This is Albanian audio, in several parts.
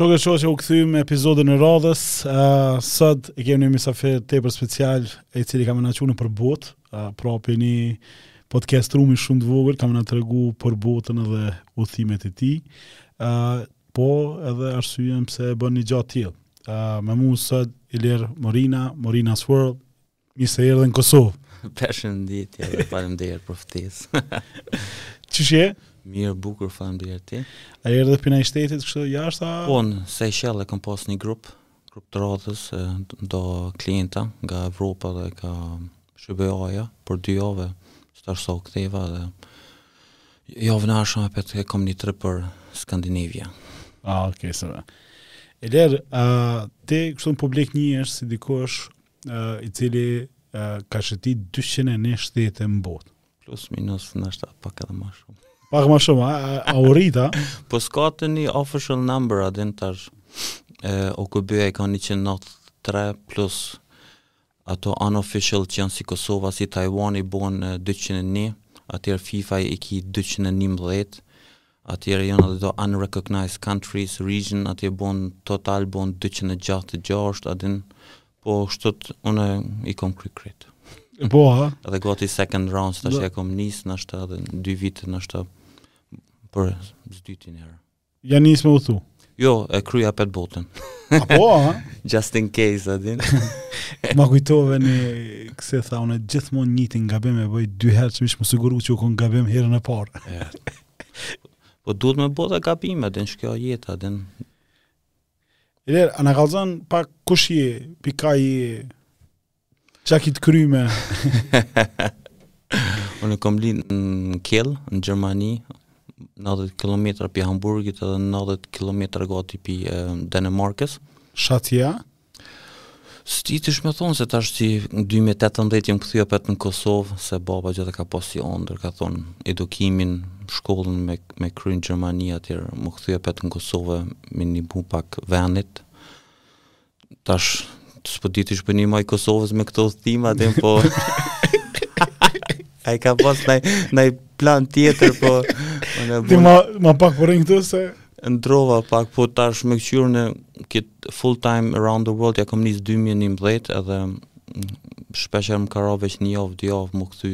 Shoqe e shokë, u kthym me epizodin e radhës, uh, sot e kemi një mysafir tepër special i cili ka me na çu nëpër botë, uh, pra prej një podcast roomi shumë të vogël, ka me na tregu për botën edhe udhëtimet e tij. Uh, Po edhe arsyen pse e bën një gja të tillë. Uh, me mu sot Ilir Morina, Morina's World, mirë se erdhe në Kosovë. Përshëndetje, e faleminderit për ftesë. Qysh je? Mirë, bukur, faleminderit, ti. A erdhe pi naj shteti, kështu jashtë? Po, në Seychelles e kom pas një grup, Grup të radhës e do klienta nga Evropa edhe ka SHBA-ja për dy javë, e tash sa u ktheva dhe javën e ardhshme apet e kom një trip për Skandinavia. A, ah, okay, so, Ilir, uh, ti kështu në publik njihesh si dikush uh, i cili i uh, ka shëtit 201 shtete në botë. Plus minus ndoshta pak edhe më shumë. Pak më shumë, a, a u rrit a? Po s'ka tash një official number, a din, tash. E, OKB-ja i ka 193 plus ato unofficial që janë si Kosova, si Tajvani bon 201, atëherë FIFA i ki 211, atëherë janë edhe do unrecognized countries, region, atëherë bon total bon 266, a din Po shkurt unë i kam kry krejt. Po a. Dhe gati second round tash e kam nis ndoshta edhe dy vite ndoshta për s'dyti herë. Ja nis me udhëtu. Jo, e kryj apet botën. Po a. Just in case a din. Ma kujtove një, kështu tha unë gjithmonë njëjtin gabim e bëj dy herë që me u siguru që u kon gabim herën e parë. Po duhet me bo do gabime, a din, n'kjo jetë, a din Ilir, a na kallzon pak kush je, pi kah je, çka ki të kryme? Unë kom lind në Kiel, në Gjermani, 90 km pi Hamburgit edhe 90 km gati pi Danimarkës. Shatja? S'di tash me thonë se tash si në dy mijë e tetëmbëdhjetë jam kthy apet në Kosovë, se baba gjithë e ka pas si ondër, ka thonë edukimin, shkollën me, me kry në Gjermani atëherë m'u kthy apet në Kosovë me i ndihmu pak venit, tash s'po di a i ndihmoj Kosovës me këto udhëtime apo ai ka pas naj naj plan tjetër po unë po ma ma pak po rrin këtu e ndrrova pak po tash me qyrën e kit Full time around the world ia kam nis dy mijë e njëmbëdhjetë edhe shpesh herë më ka ra veç një javë dy javë mu kthy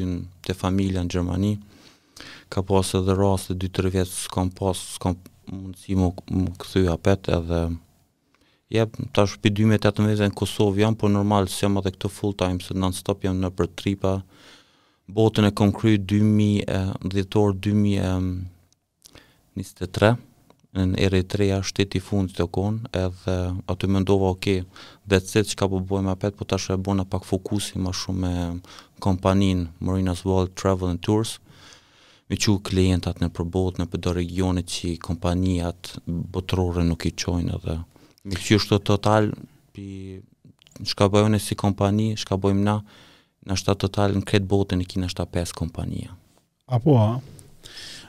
te familja në Gjermani ka pas edhe raste dy tre vjet s'kam pas s'kam mundësi mu mu kthy apet edhe ja tash pi dy mijë e tetëmbëdhjetë në Kosovë jam po normal s'jam edhe këtu full time se non stop jam nëpër tripa botën e kam kry dy mijë e dhjetor dy mijë e njëzet e tre në Eritrea shteti i fundit u kon edhe aty mendova ok that's it çka po bëjmë apet po tash e bona pak fokusi më shumë me kompaninë Marinas World Travel and Tours me çu klientat nëpër botë nëpër do regione që kompanijat botërore nuk i çojnë edhe me kqyr në total pi çka bëjmë si kompani çka bëjmë na në total në krejt botën e kina shtatë pesë kompanija Apo a?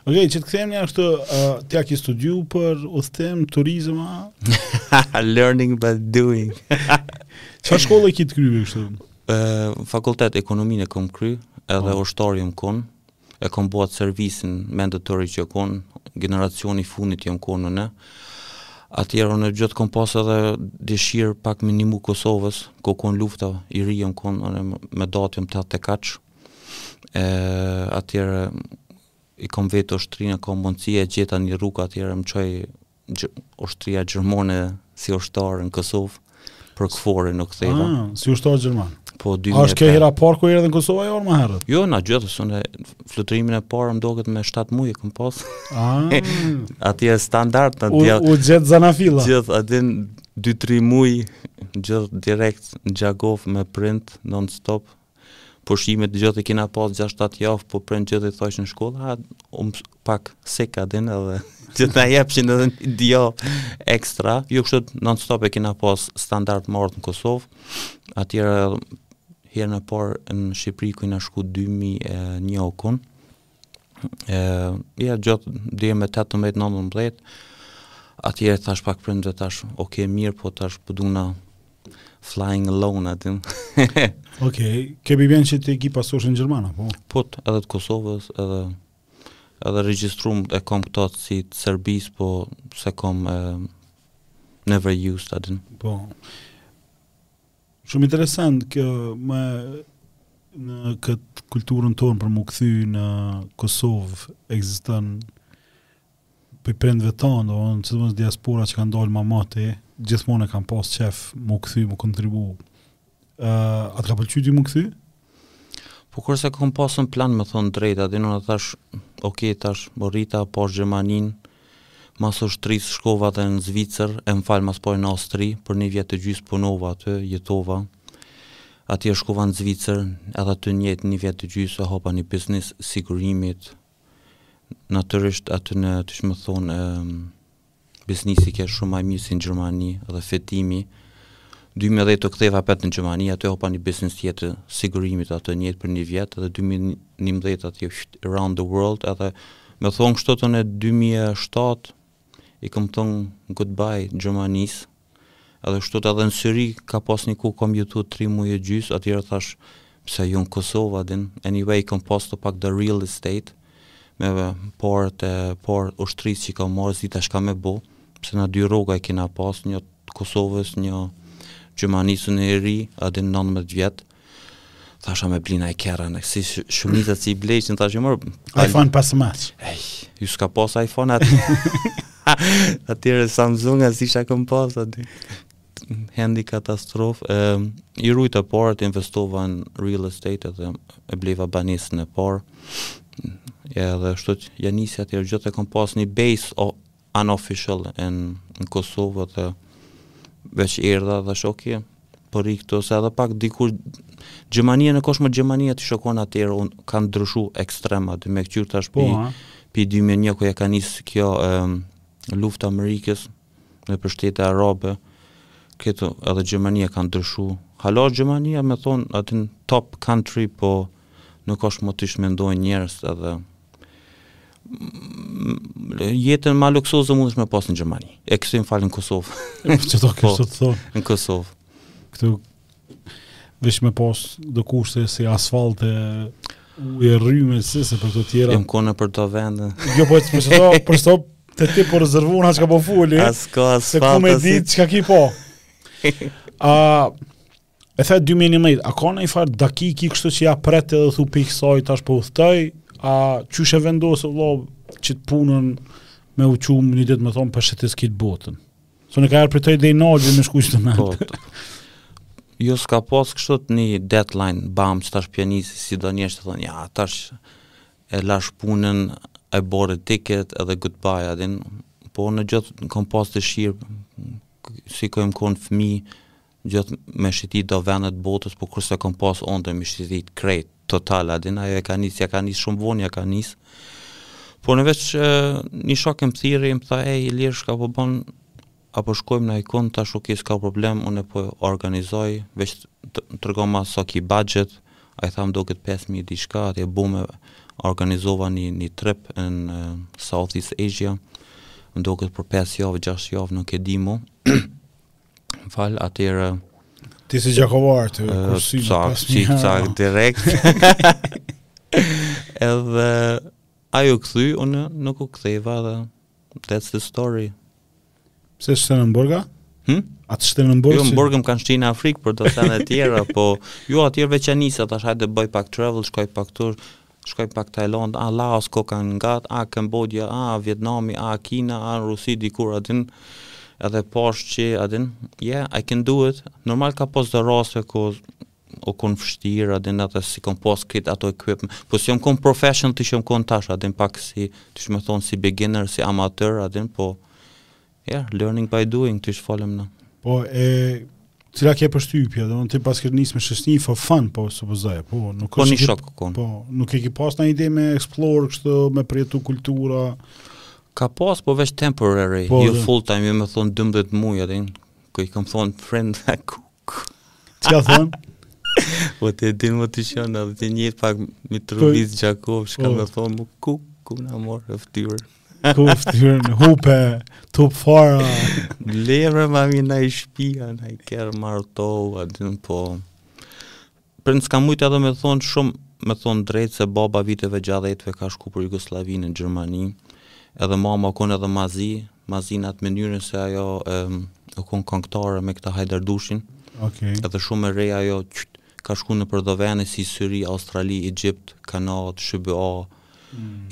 Ok, që të kthehemi njashtu uh, ti a ki studiu për udhëtim, turizëm, a? Learning by doing. Ça shkollë e ki të kryme kështu? Uh, fakultet ekonomin e kom kry, edhe oh. ushtar jom konë, e kom bo at servisin mandatory që u konë, generacioni i funit jom konë në në, atëherë gjithë kom pas edhe dëshirë pak me i nimu Kosovës, ko konë lufta, i ri jom konë, me datlindje tetëdhetë e kaq, e atëherë i kom vetë ushtrinë, a ka mundësi e gjeta një rrugë atëherë më çoj ushtria gjermane si ushtar në Kosovë, për KFOR-in u ktheva. Ah, si ushtar gjerman? Po, dy A është kjo hera parë ku erdhe në Kosovë a o më herët? Jo, na gjithë, se fluturimin e parë më doket me 7 muj e kom pas. Ah. Aty e standard, në dja... U, u gjet zanafilla. Gjithë, a din 2-3 muj, gjithë direkt në Gjakovë me prind, non-stop, Pushimet gjithë i kena pas 6-7 javë, po prend't gjithë i thoshin në shkollë, ha, um, pak sikur, a din edhe gjithë na jepshin edhe një dy javë ekstra. Jo kështu non stop e kena pas standard me ardh në Kosovë. Atëherë herën e parë në Shqipëri ku jena shku 2001 u kon. e, ja gjithë deri me 18-19, atëherë thash pak prindve thash, oke okay, mirë, po tash po du unë po flying alone aty. Okej, okay. kjo i bjen që ti e ki pasoshin gjerman, a, po? Po, edhe të Kosovës, edhe edhe regjistrim e kom këtë të, si, të Serbisë, po s'e kom e, never used aty. Po, Shumë interesant kjo me në këtë kulturën tonë për m'u kthy në Kosovë ekziston prej prendve tanë, domethënë sidomos diaspora që kanë dalë ma moti, gjithmonë e kanë pas qef m'u kthy, me kontribu. Uh, a të ka pëlqy ty m'u kthy? Po kurrë s'e kam pasë në plan me thonë drejt, a din, unë thash, ok, thash, u rrita, pash Gjermaninë, mas ushtrisë shkova dhe në Zvicër, e më fal mas po në Austri, për një vjetë e gjysë punova aty, jetova, atje shkova në Zvicër, edhe aty njëjtë një vjetë e gjysë, e hapa një biznis sigurimit, natyrisht aty në, do me thonë, Biznisi ke shumë ma i mirë si në Gjermani dhe fitimi, dy mijë e dhjetë u ktheva apet në Gjermani, aty hapa një biznes tjetër sigurimit të njëjtë për një vjet dhe dy mijë e njëmbëdhjetë aty around the world edhe me thonë kështu unë dy mijë e shtatë i kam thonë goodbye Gjermanisë Edhe kështu ta dhe në Syri ka pas një kohë kam jetu tri muaj e gjys atëherë thash pse jo në Kosovë a din anyway kam pas do pak të real estate me paret e para ushtrisë që kam marrë si tash shka me bo se na dy rroga i kena pas një të Kosovës një Gjermanisë njeri a din 19 vjetë Thash a me ble naj kerr a naj kësi shumica si i blejshin thashe mërë. iPhone pas maqë. Ej, jo s'ka pas iPhone atëherë. Atëherë Samsung e si shka kam pas atë. Handy katastrofë. E, i rujta paret investova në real estate edhe e bleva banesën e parë. E, edhe shtu që ja nisi atëherë gjithë e kom pas një base o, unofficial in në Kosovë edhe veç erdha thash okej, po rri këtu se edhe pak dikur Gjermania nuk osht mo Gjermania qysh u kon atëherë un kanë ndryshu ekstrem aty me kqyr tash po, pi pi 2001 ku ja ka nis kjo e, lufta e Amerikës nëpër shtete arabe këtu edhe Gjermania kanë ndryshu hala Gjermania me thon aty top country po nuk është më qysh mendojnë njerëz edhe jetën ma luksoze mundesh me pas në Gjermani. E kështu më fal në Kosovë. Që do kështë po, të thonë? Në Kosovë. Këtu, veç me pas do kushte si asfalt e ujë e rrymë, si se për të tjera. Jem konë për të vendë. Jo, po, për së to, për së to, të ti për zërvuna që ka po fulli. Asko, asfalt, se ku me ditë çka ki po. A, E the 2011, a ka najfarë dakiki kështu që ja pret edhe thu pi kësaj tash po udhtoj, a qysh e vendose vlla qit punën me u çu një ditë me thonë po e shëtis kit botën. Së në ka erë për të i dhej nalë me shku që të me. Po, jo s'ka pas kështu të një deadline, bam që tash p'ja nisi si do njerëz që thonë, ja tash e lash punën I bought a ticket edhe goodbye a din, po unë gjithë e kom pas dëshirë, si kom konë fëmijë, Gjith me shëtit do vene të botës po kurrë se kom pas un do mi shëtit krejt total a din ajo e ka nis ja ka nis shum von ja ka nis po në veç një shok më thirri më tha ej Ilir çka po bën a po shkojmë në ikon thash ok s'ka problem unë po organizoj veç më trego sa ki budget ai tha më duket 5000 diçka edhe bum e organizova një një trip në Southeast Asia më duket për 5 javë 6 javë nuk e di mu Më fal, atëherë Ti si gjakovar të kursim 5000 direkt. Edhe ai u kthy, unë nuk u ktheva dhe that's the story. Pse s'je në burg? Hm? A të shtinë në burg? Jo, në burg më kanë shti në Afrikë, për do të tjera, po jo, atëherë veç ja nisa, thashë hajde bëj pak travel, shkoj pak tur, Shkoj pak Tajlandë a Laos ku kanë ngat a Kembodja a Vietnami a Kina a Rusi dikur a din edhe pash qe a din yeah I can do it normal ka pas do raste ku u kon vështirë a din edhe s'i kom pas krit ato equipment po s'jam kon professional qysh jam kon tash a din pak si qysh me thonë si beginner si amateur a din po Yeah, learning by doing, qysh folëm ne. Po e çfarë ke përshtypje, domethonë pasi ke nis me shoqni for fun, po supozoj, po nuk po, një shok kon. Po, nuk e ke pas ndonjë ide me explore kështu me përjetu kultura. Ka pas po veç temporary, po, jo full time, me thon 12 muaj a din. Kur i kam thon friend Çka thon? Po ti e din domethon, edhe ti njeh pak Mitrovicë po- Gjakov, çka po. me thon, kuku na more ftyrën. Kuku ftyrën hupe, t'hup fara. Lere ma mi na nji shpia, naj kerr martohu, a din po. Prindt s'ka mujt edhe me thonë shumë me thonë drejt se baba viteve gjashdhetve ka shku prej Jugosllavisë në Gjermani edhe mama u kon edhe ma zi ma zi në atë mënyrën se ajo e, u kon këngëtare me këta Hajdar Dushin okay. edhe shumë e reja ajo qysh, ka shku nëpër do vene si Syri, Australi, Egjipt, Kanadë, SHBA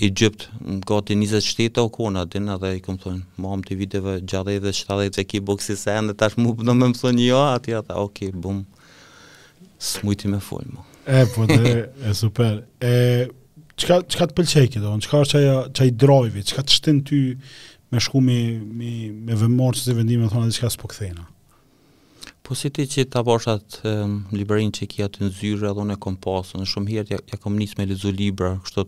Egypt, në gati 20 shtete u kon, a din edhe i kom thonë, mam ti viteve 60-70 e ki bo ksi sende tash mu po do me më thonë jo, ai tha, ok, bum, s'mujti me folë mu. E, po dhe, e super. E, çka, çka të pëlqen këtë, çka është qaj, qaj drive-i, çka të shtyn ty me shku me, me, me e marrë qët vendim me thonë, edhe çka s'po kthehna? Po si ti që ta pash atë librin që ki aty në zyrë edhe unë e kom pas, unë shumë herë ja, ja kom nis me lexu libra, kështu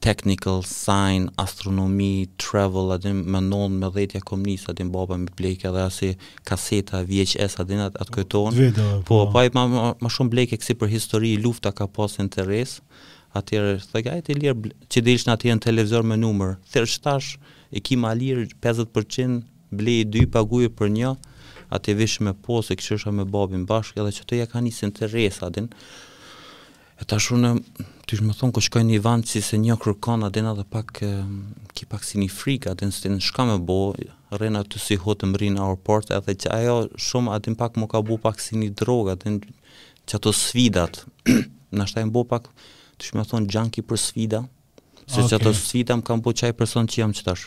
technical, science, astronomi, travel, a din me nanë, me dhetë ja kom nis, a din baba më bleke edhe asi kaseta, VHS, a din a t'kujton. Video, po, po, pa, ma, ma, ma shumë bleke kësi për histori, lufta ka pas interes, atëherë thojke ai të lirë që dilshin a din në televizor me numër. Thirr tash e ki ma lirë 50% Bleje dy paguje për një, aty ishim e po e kqyrsha me babin bashk edhe qaty ia ka nis interesi a din, e tash unë qysh me thon kur shkoj një vend që s'e njeh kërkon a din edhe pak ki pak si një frikë a din s'e din çka me bo, rrin aty si huti rrin në aeroport edhe qajo shumë a din pak m'ka bo pak si një drogë a din qato sfidat, ndoshta jom bo pak qysh me thonë gjanki për sfida, se okay. qato sfida m'kanë bo qaj person që jam qetash.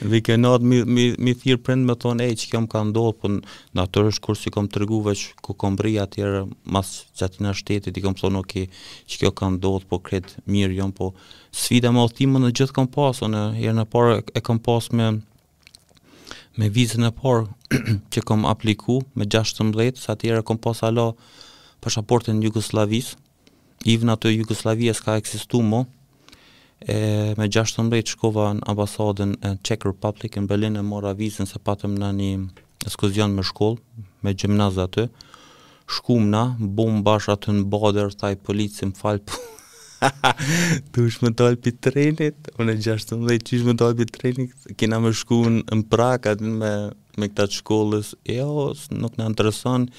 Dhe kjo nata mi mi mi thirr prindt me thon ej çka m'ka ndodh po natyrisht kurrë s'i kam tregu veç kur kam mrri atje mas qatina shtetit i kam thon ok çka ka ndodh po krejt mir jom po sfida me udhëtime gjith kam pas unë herën e parë e kam pas me me vizën e parë që kam apliku me 16 se atëherë kam pas ala pashaportën e Jugosllavisë Ivna aty Jugosllavia s'ka ekzistu mo, e me gjashtëmbëdhjetë shkova në ambasadën e Czech Republic në Berlin e mora vizën se patëm një ekskursion me shkollë, me gjimnaz aty, shkumna, bum bash aty në border, tha polici më falë po, ti duhesh me dalë prej trenit, unë e gjashtëmbëdhjetë qysh me dalë prej trenit, kina me shku në Pragë aty me, me këta të shkollës, jo, nuk na intereson,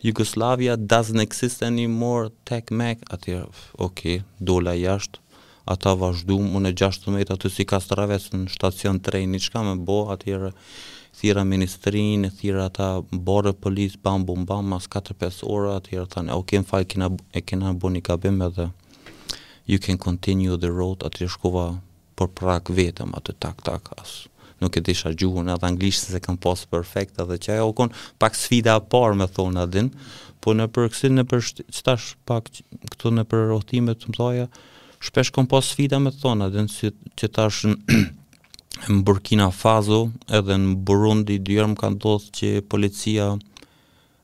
Jugoslavia doesn't exist anymore tek mek atëherë ok dola jashtë ata vazhdun unë gjashtëmbëdhjetë aty si kastravec në stacion treni çka me bo atëherë thirra ministrinë thirra ata border police bam bum bam mas katër pesë orëve atëherë thanë ok më fal kena e kena bo një gabim edhe you can continue the road atëherë shkova për Pragë vetëm aty tak tak as nuk e disha gjuhën edhe anglishtën s'e kam pas perfekt edhe qajo kon pak sfida e parë me thonë a din po nëpër kësi nëpër qetash pak këtu nëpër udhëtime të mdhaja shpesh kom pas sfida me thonë a din si qetash në Burkina Faso edhe në Burundi dy herë më ka ndodh që policia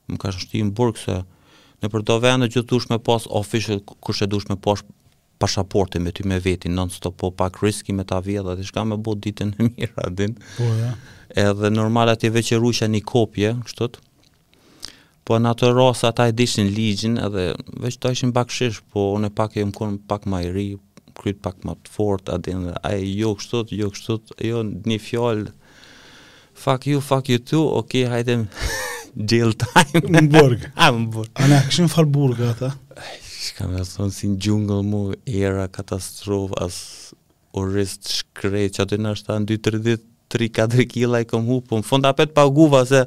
më kanë shti në burg se nëpër do vene duhesh me pas official qysh e duhesh me pas pashaportën me ty me veti non stop po pak riski me ta vjedh atëherë çka me bo ditën e mirë a din po ja edhe normal atë veç e ruajsha një kopje kështu po në atë rast ata e dishin ligjin edhe veç dojshin bakshish po unë pak jom konë pak ma i ri kryt pak ma të fort a din dhe a e jo kështu jo kështu jo një fjalë Fuck you, fuck you too, ok, hajde jail time. Në burg. A, në burg. A, çë kishin farë burg, ata. Çka me thonë si në xhungël mu, era katastrof, as oriz t'shkretë, qaty ndoshta në 2-3 dit, 3-4 kila i kom hup, po në fund apet paguva, se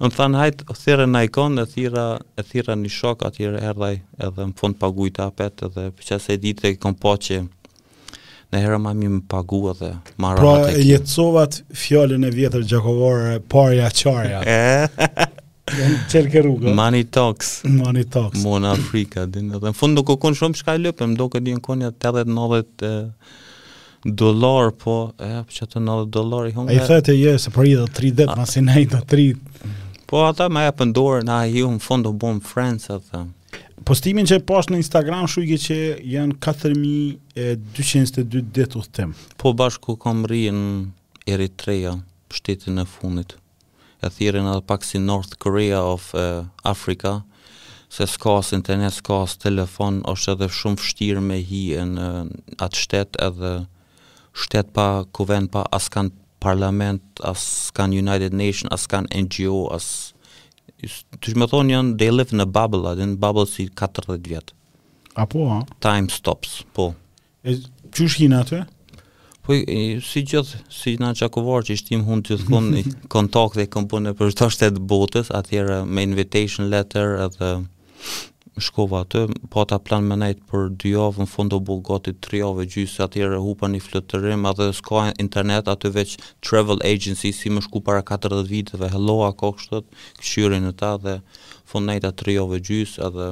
më thanë hajtë, thirre najkon, e thirra, e thirra një shok, atëherë erdh ai, edhe në fund pagujta apet, edhe pse qesaj dite e kom pa që, Niherë ma mirë me pagu edhe marra pra, atë. Pra jetësova fjalën e vjetër gjakovore parja çarja. Jau çelke rruga. Money talks. Money talks. Mon Afrika din. Dhe në fund nuk u kon shumë çka i lypën, m'doket din kon nja 80 90 dollar po, e po çka te 90 dollar i humbë. Ai thotë jo se po i do 3 ditë, mos i nai do 3. Po ata ma japin dorën, ai ju në fund u bom friends atë. Postimin që e pashtë në Instagram shkrujke që janë 4222 ditë udhëtim. Po, pasi kam rri në Eritrea, shtetin e fundit. E thirrin edhe pak si North Korea of uh, Africa, se s'ka as internet, s'ka as telefon, është edhe shumë vështirë me hi në atë shtet edhe shtet pa kuvend, pa as kanë parlament, as kanë United Nation, as kanë NGO, as Dmth me thonë janë, they live në bubble, atë në bubble si 40 vjetë. A po, a? Time stops, po. E qysh ke hi aty? Po, e, si gjithë, si na gjakovarët që shtim hundë gjithkah kontakte, kam punu për shumë shtete t'botës, atëherë me invitation letter edhe shkova aty, pata plan me nejt për dy javë, në fund u bo gati tri javë e gjysë, atëherë hupa një flutërim, edhe s'ka internet, aty veç travel agency, si me shku para 40 viteve, hello, a ka kështu, kqyrin ata edhe fund nejta tri javë e gjysë, edhe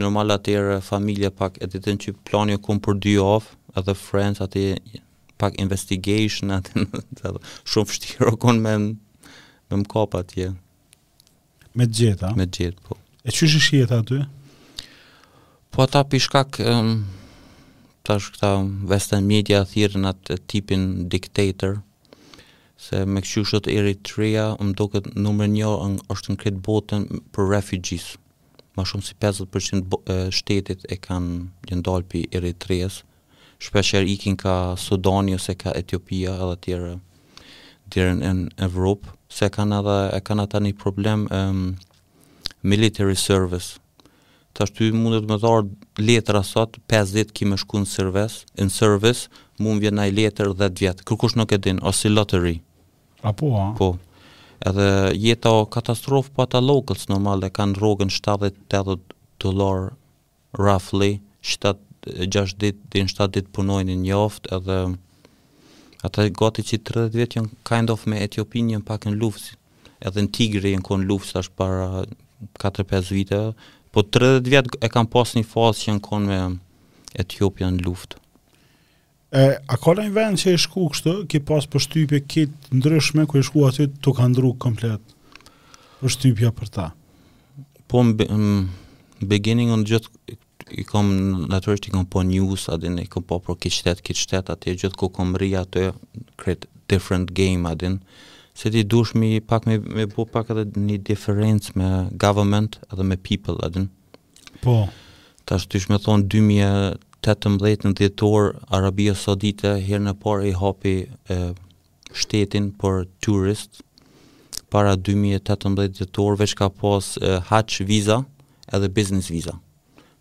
normal atëherë familje pak, e ditën që plani o kon për dy javë, edhe friends aty, pak investigation aty, shumë vështirë o kon me, me më kap atje. Me të gjitha. Me të gjithë, po. E qysh është jeta aty? Po ata pi shkak um, tash këta Western Media thirrin atë tipin dictator se me kqyr sot Eritrea më duket numër një është në krejt botën për refugees ma shumë si 50% shtetit e kanë, jan dalë pi Eritreas Shpesh herë ikin ka Sudani ose ka Etiopia edhe atëherë deri në Evropë, se e kanë edhe e kanë ata një problem e military service. Tash ty mundet me t'ardh letra sot 5 ditë ki me shku në service, në service, mund vjen ajo letër 10 vjet. Kërkush nuk e din, osht si lottery. Apo a? Po. Edhe jeta o katastrofë po ata locals normal e kanë rrogën 70-80 dollar Roughly shtatë gjashtë ditë deri shtatë ditë punojnë në javë edhe ata gati që 30 vjet janë kind of me Etiopinë janë pak në luftë edhe në Tigraj janë konë luftë tash para 4-5 viteve po 30 vjet e kanë pas një fazë që janë konë me Etiopinë në luftë E, a ka një vend që ke shku kështu, ki pas përshtypje krejt ndryshme, kur ke shku aty të ka ndru komplet përshtypja për ta? Po, në beginning, unë gjithë, i kom, natyrisht, i kom pa news, a din, i kom pa për këtë shtet, këtë shtet, edhe gjithë kur kom mrri aty, krejt different game, a din, se ti dush me pa me, me ba pak edhe një difference me government edhe me people, a din, Po. Tash kish me thonë 2018 në dhjetor, Arabia Saudite herën e parë e hapi e, shtetin për turist, para 2018 dhjetor, veç ka pas e, haxh visa edhe business visa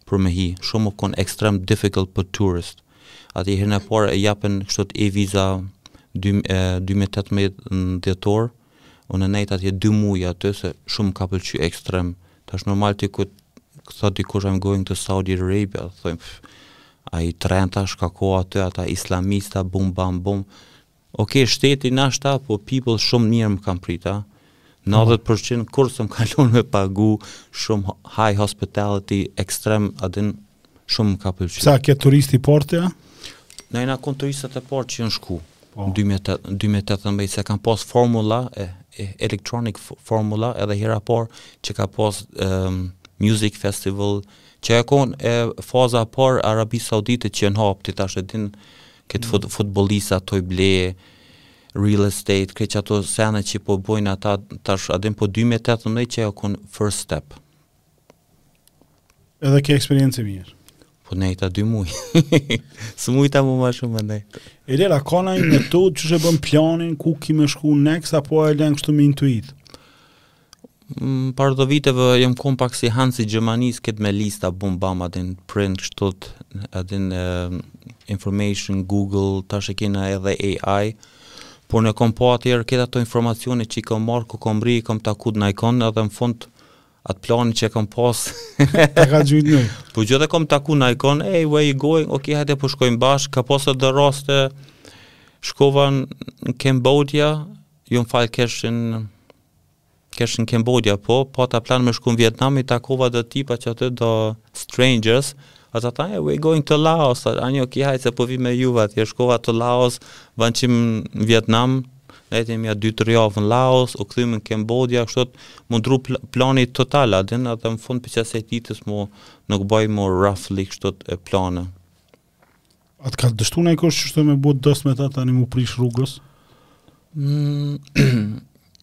për me hi. Shumë u konë ekstrem difficult për turist. Atëherë herën e parë e japin kështu e visa 2018 në dhjetor, Unë nejt atje dy muaj aty se shumë m'ka pëlqy ekstrem. Tash normal ti kur thot dikush I'm going to Saudi Arabia, thojn a je trent a shka ke aty ata islamista bum bam bum. Ok, shteti nashta, po people shumë mirë më kanë prit, a? 90% kurrë s'm kanë lënë me pagu shumë high hospitality ekstrem, a din Shumë më ka pëlqyer. Ti ke turisti i parë atje? Na jena kon turistët e parë që kena shku. Po. 2018 se kanë pas formula e, e electronic formula edhe hera parë që ka pas um, music festival që u kon e faza e parë Arabi Saudite që u hap ti tash e din këtë fut, mm. futbolista tuj ble real estate këtë që ato sene që po bojnë ata tash a din po 2018 që u kon first step Edhe ke eksperiencë e mirë. Po nejta dy muj. S'mujta mo ma shumë me nejt. E tjetra, a ka nonjë metodë që e bën planin ku ki me shku next, apo e len kështu me intuit? Mm, para dhjetë viteve jam kon pak si hanë si Gjermanisë, krejt me lista bum bam a din print kështu, a din uh, information, Google, tash e kina edhe AI, po unë e kom pa atëherë krejt ato informacione që i kom marrë, kur kom mrri, kom taku nëjkon, edhe në fund atë plani që kam pas. E ka gjujt në. Po gjithë e kam taku nëjkon, e, hey, where you going, ok, hajde po shkojmë bashkë, ka pas edhe raste, shkova në Kembodia, jo më fal kesh në, kesh në Kembodia, po, pata plan me shku në Vietnam, i takova dy tipa qaty do strangers, Ata thanë, we going to Laos, a din, ok, hajtë se po vi me juve, edhe shkova në Laos, në vend që në Vietnam, Nejtëm nja dy tri javë në Laos, u kthymë në Kembodja, kështu m'u ndrru plani total, a din edhe në fund prej qasaj ditës mo nuk bëj mo roughly kështu plane. A të ka dështu nëjherë kështu me u bo dost me ta tani mu prish rrugës? Mm,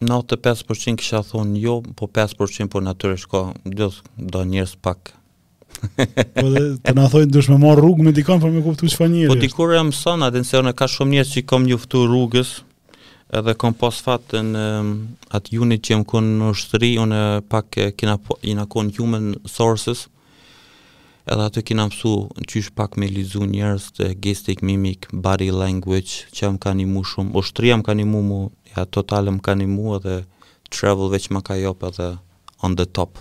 95% kisha thonë jo, po 5% po natyrisht ka, do, do njërës pak Po dhe të na thojnë dush me marrë rrugë me dikon për me kuptu çfarë njeri. Po dikur e mëson atë se unë ka shumë njerëz që kam njoftu rrugës edhe kam pas fat në atë unit që jom kon në ushtri, unë pak kina po, kina kon human sources. Edhe aty kina mësu na qysh pak me lexu njerëz të gestik, mimik, body language, që më ka nimu shumë. Ushtria më ka nimu mu, ja total më ka nimu edhe travel veç më ka jep edhe on the top.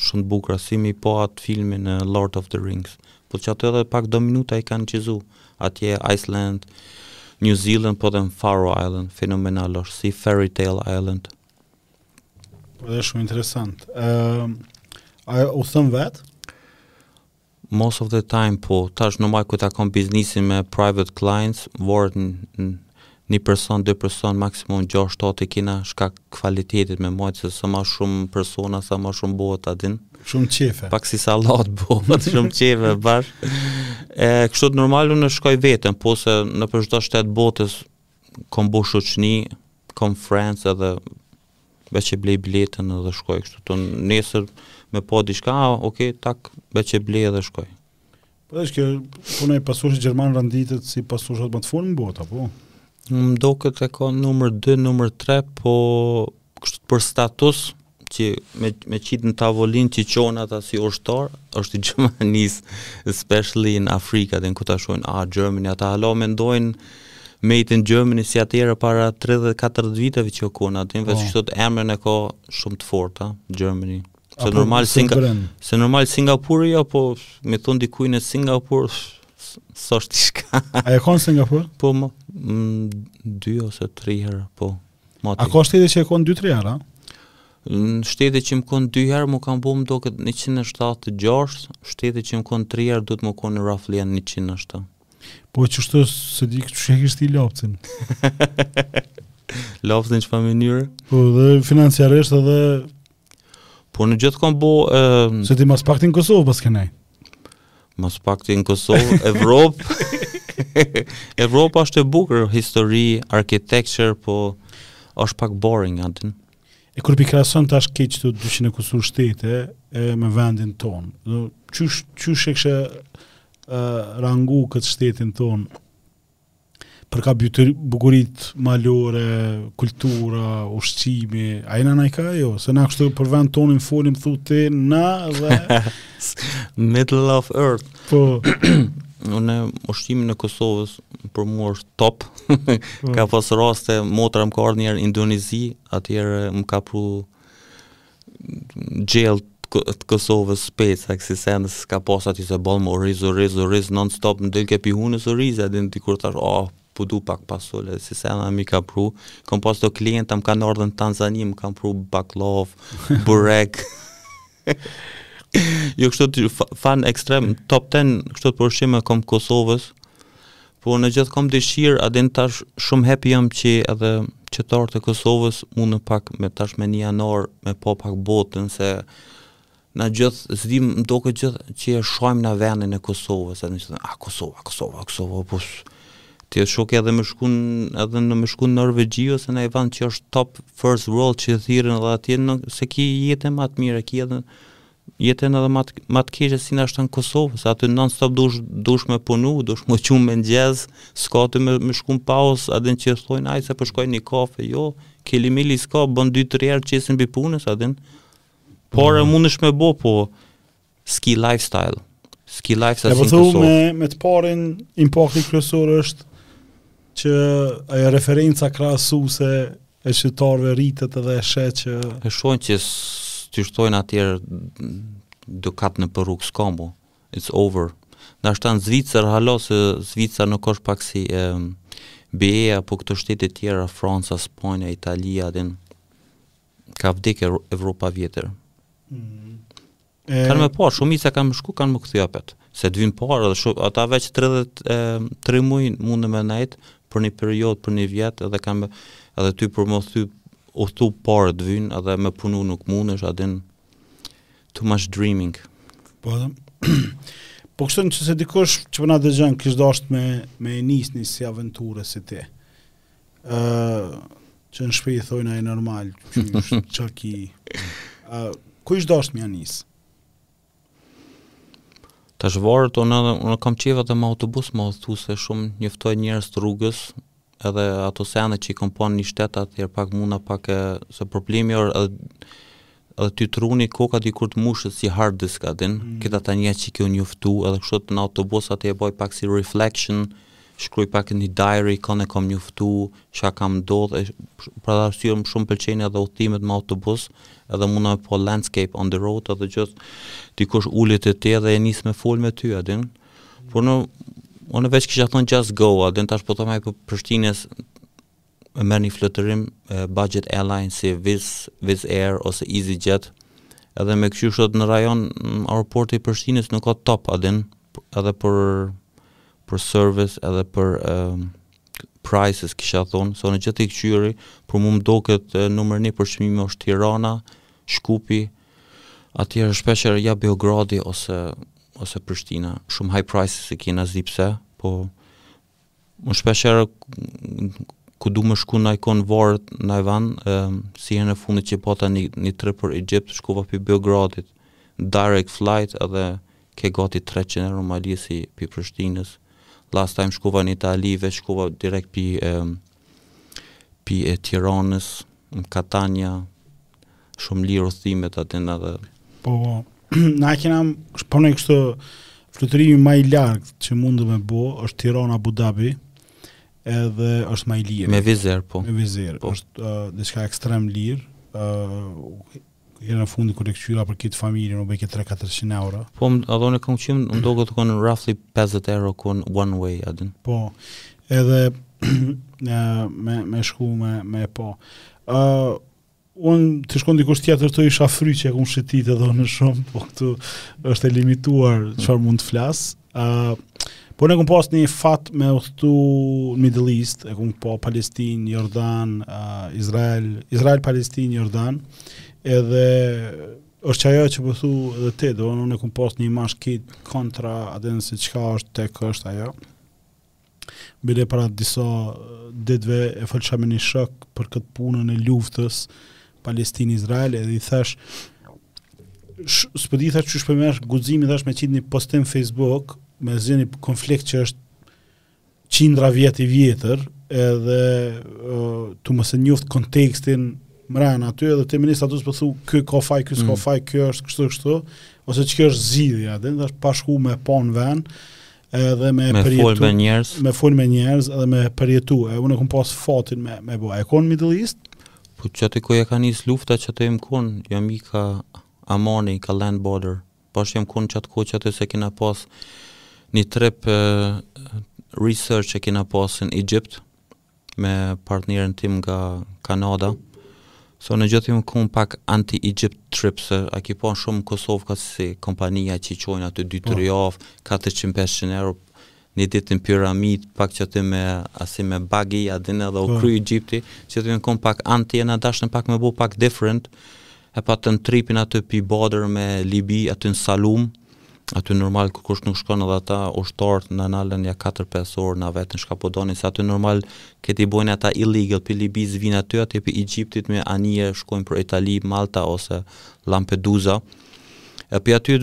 Shumë të bukura si me pa atë filmin e Lord of the Rings. Po qatë edhe pak do minuta i kanë xhiru. Atje Iceland, New Zealand, po dhe në Faroe Island, fenomenal është, si Fairy Tale Island. Po dhe shumë interesant. Uh, a udhëton vetë? Most of the time po, tash normal kur ta kom biznisin me private clients, varet ni person, dy person, maksimum gjashtë shtatë i kina, shkak kvalitetit me majtë, se sa ma shumë persona, sa ma shumë bohet ta din. Shumë qefe. Pak si salat bohet, shumë qefe, bash. E, kështu që normal, unë shkoj vetën, po se në për çdo shtet të botës, kom bo shoqni, kom friends edhe veç e blej biletën dhe shkoj kështu du nesër me pa diçka, ok, tak, veç e blej dhe shkoj. Po është kjo puna e pasoshit gjerman renditet si pasoshët më të fortë në botë apo? Më doket e ka numër 2, numër 3, po kështu për status që me ma qit në tavolinë që shohin ata si ushtar, është i Gjermanisë, especially in Afrika, then kur ta shohin, ah Germany, ata hala mendojnë Made in Germany si atëherë para tridhjetë katërdhjetë viteve që u kon aty, po. veç kështu emrin e ka shumë të fortë, a, Germany. Se normal Singa, se normal Singapuri jo, po më thon dikujt në Singapur s'është diçka. A je kon Singapur? Po më mm, dy ose tri herë, po. Mati. A ka shtete që je kon dy tri herë? Në shtete që jom kon dy herë, më kanë bo më doket 176, shtete që jom kon tri herë, duhet me kon roughly 107. Po qysh se di këtë qe kështu i lopëtin. lopëtin që pa mënyrë? Po dhe financiarisht edhe... Po në gjithë kom pa... E... Se ti ma së pakti në Kosovë po u kënaq? Ma së pakti në Kosovë, Evropë... Evropa është e bukur, histori, architecture, po është pak boring a din. E kur pi krason tash qeto 200 e kusur shtete e me vendin ton. Do qysh qysh e kishe rangu këtë shtetin tonë për ka bukurit malore, kultura, ushqimi, a jena najkah jo, se na kështu për vend tonë folim thu ti na dhe... Middle of Earth. Po. Unë ushqimin e Kosovës për mua është top. Po. ka pas raste motra më ka ardhur njëherë Indonezi, atëherë më ka pru Gjellë të Kosovës, speca a ksi sen s'ka pas aty se boll më oriz oriz oriz non stop më del ke pi hunës orizi a din dikur tash oh po du pak pasul e ksi sen edhe m'i ka pru kom pas do klienta më kanë ardhur në Tanzani më kanë pru baklav burek jo kështu fan ekstrem top ten kështu të përshime i kom Kosovës Po unë gjithë kom dëshirë, a din tash shumë happy jam që edhe qytetarë të Kosovës munden pak me tash me një janar me pa pak botën se na gjithë s'di më doket gjithë që e shajmë na vendin e Kosovës a din a Kosova, Kosova, Kosova, po ti e shoh edhe me shku edhe në me shku në Norvegji ose një vend që është top first world që thirren edhe atje e ki jetën ma të mirë, ki edhe Jetën edhe ma të ma të keqe si ndoshta në Kosovë, se aty non stop dush, dush me punu, dush me u qu n'mëngjes, s'ka aty me shku në pauzë, a din që thonë ai se po shkoj në kafe, jo, kili-mili s'ka, bon dy tri herë t'qesin pi punës, a din. Pare mm. mundesh me bo, po s'ki lifestyle. S'ki lifestyle. E po thua me me të pa ni impakti kryesor është Që ajo referenca krahasuese e shqiptarëve rritet edhe e sheh që e shohin që qyshtu edhe atje dukat nëpër rrugë s'kan bo. It's over. Nashta në Zvicër hala se Zvicra nuk është pak si BE-ja po këto shtete të tjera, Franca, Spanja, Italia, a din ka vdekë Evropa e vjetër. Mm. E... Kanë me pa, shumica kanë me shku, kanë m'u kthy apet. Se të vyn pare, ata veç 3, 3 muj munden me nejtë për një period, për një vjet, edhe kanë me, edhe ty për me udhtu pare të vyn, edhe me punu nuk mundesh, a din, too much dreaming. Po edhe, po kështu nëqoftëse dikush që po na dëgjon, kish dashtë me, me nisë një si aventurë si ti, Ë uh, që në shpi i thojnë a je normal, që çka ki. Ë uh, ku ish dashtë me ia nisë? Tash varet, unë kam qef edhe me autobus me udhtu se shumë njëftoj njerës gjatë rrugës, edhe ato sene që i kam pa në një shtet atëherë pak muna pak e, se problemi osht edhe Edhe ty truni, koka dikur të mushet si hard disk a din, mm. këta tanë që i ki njoftu, edhe kështu në autobus atë e boj pak si reflection, shkruaj pak një diary, kanë e kam njoftu, çka ka ndodh, e për atë arsye ma shumë pëlqej edhe udhëtimet me autobus, edhe muna me pa landscape on the road, edhe gjithë dikush ulet aty edhe e nisë me fol me ty, a din, por në, unë veç kisha thënë just go, a din, tash po themi prej Prishtinës, e merr një fluturim budget airline si Wizz, Wizz Air ose EasyJet, edhe me kqyr në rajon aeroporti i Prishtinës nuk ka top a din, edhe për për service edhe për uh, prices kisha thonë, se se unë gjithë i kqyri, për mu më doket uh, numër një për çmime është Tirana, Shkupi, ata e shpeshherë ja Beogradi ose, ose Prishtina, shumë high prices i kena, s'di pse, po Unë shpesh herë ku du me shku najkun varët naj vend, si herën e fundit që pata një, një trip për Egypt, shkova pi Beogradit, direct flight edhe ke gati 300 euro ma lirë si pi Prishtinës. Last time shkova në Itali, veç shkova direkt pi Pi e Tiranës, në Katanja, shumë lirë udhëtimet a din edhe. Po, po. Na qe nashta po thoj kështu fluturimi ma i largët që mundet me bo, është Tirana Abu Dhabi, edhe është më i lirë. Me Wizz Air, po. Me Wizz Air, po. është uh, diçka ekstrem lirë, uh, Herën e fundit kur e kqyra për kit familjen u bojke tre katërqind euro. Po më a dhoni kët çmim, më doket kon roughly 50 euro kon one way a din. Po. Edhe me me shku me me po. Ë uh, un t'i shkun diku tjetër t'u isha fry që e kom shetit dhenë shumë, po këtu është e limituar çfarë mund të flas. Uh, por unë e kom pas një fat me udhtu në Middle East, e kom pa Palestin, Jordan, uh, Izrael, Izrael, Palestin, Jordan, edhe është qajo që po thu po edhe te, do unë e kom pas një mazh kit kontra, a din se çka është tek është ajo, Bile para disa ditëve e folsha me një shok për këtë punën e luftës Palestinë-Izrael edhe i thash s'po di thash çysh po merr guximin thash me qitë një postim Facebook me një konflikt që është qindra vjet i vjetër edhe uh, tu mos e njoft kontekstin mrena aty edhe tani me nis aty po thu ky ka faj ky s'ka mm. faj ky është kështu kështu ose çka është zgjidhja a din thash pa shku me pa në vend edhe me, me përjetu, me njerëz, me fol me njerëz edhe me përjetu. E unë kam pas fatin me me bo. Je kon Middle East? Po qaty ku ja ka nis lufta qaty m kon, jam hi ka Amani, ka Land Border. Po jam kon qatë ku qaty se kena pas një trip uh, research e kena pas në Egypt. me partnerin tim nga Kanada. Se unë gjithë jom kon pak anti-Egypt trip, se e ki pa shumë në Kosovë ka si kompania që i qojnë aty 2-3 javë, 400-500 euro, një ditë në piramid, pak qaty me, asi me bagi, a din edhe u kry Egypti, gjithë jom kon pak anti, e unë dashta pak me bo pak different, E patën tripin aty pi border me libi aty në Salum, aty normal kërkush nuk shkon edhe ata ushtarët na nalën ja katër pesë orë na vetën çka po donin se aty normal këta i bojnë ata illegal pi Libisë vijnë aty atje pi Egjiptit me anije shkojnë për Itali Malta ose Lampedusa E pi aty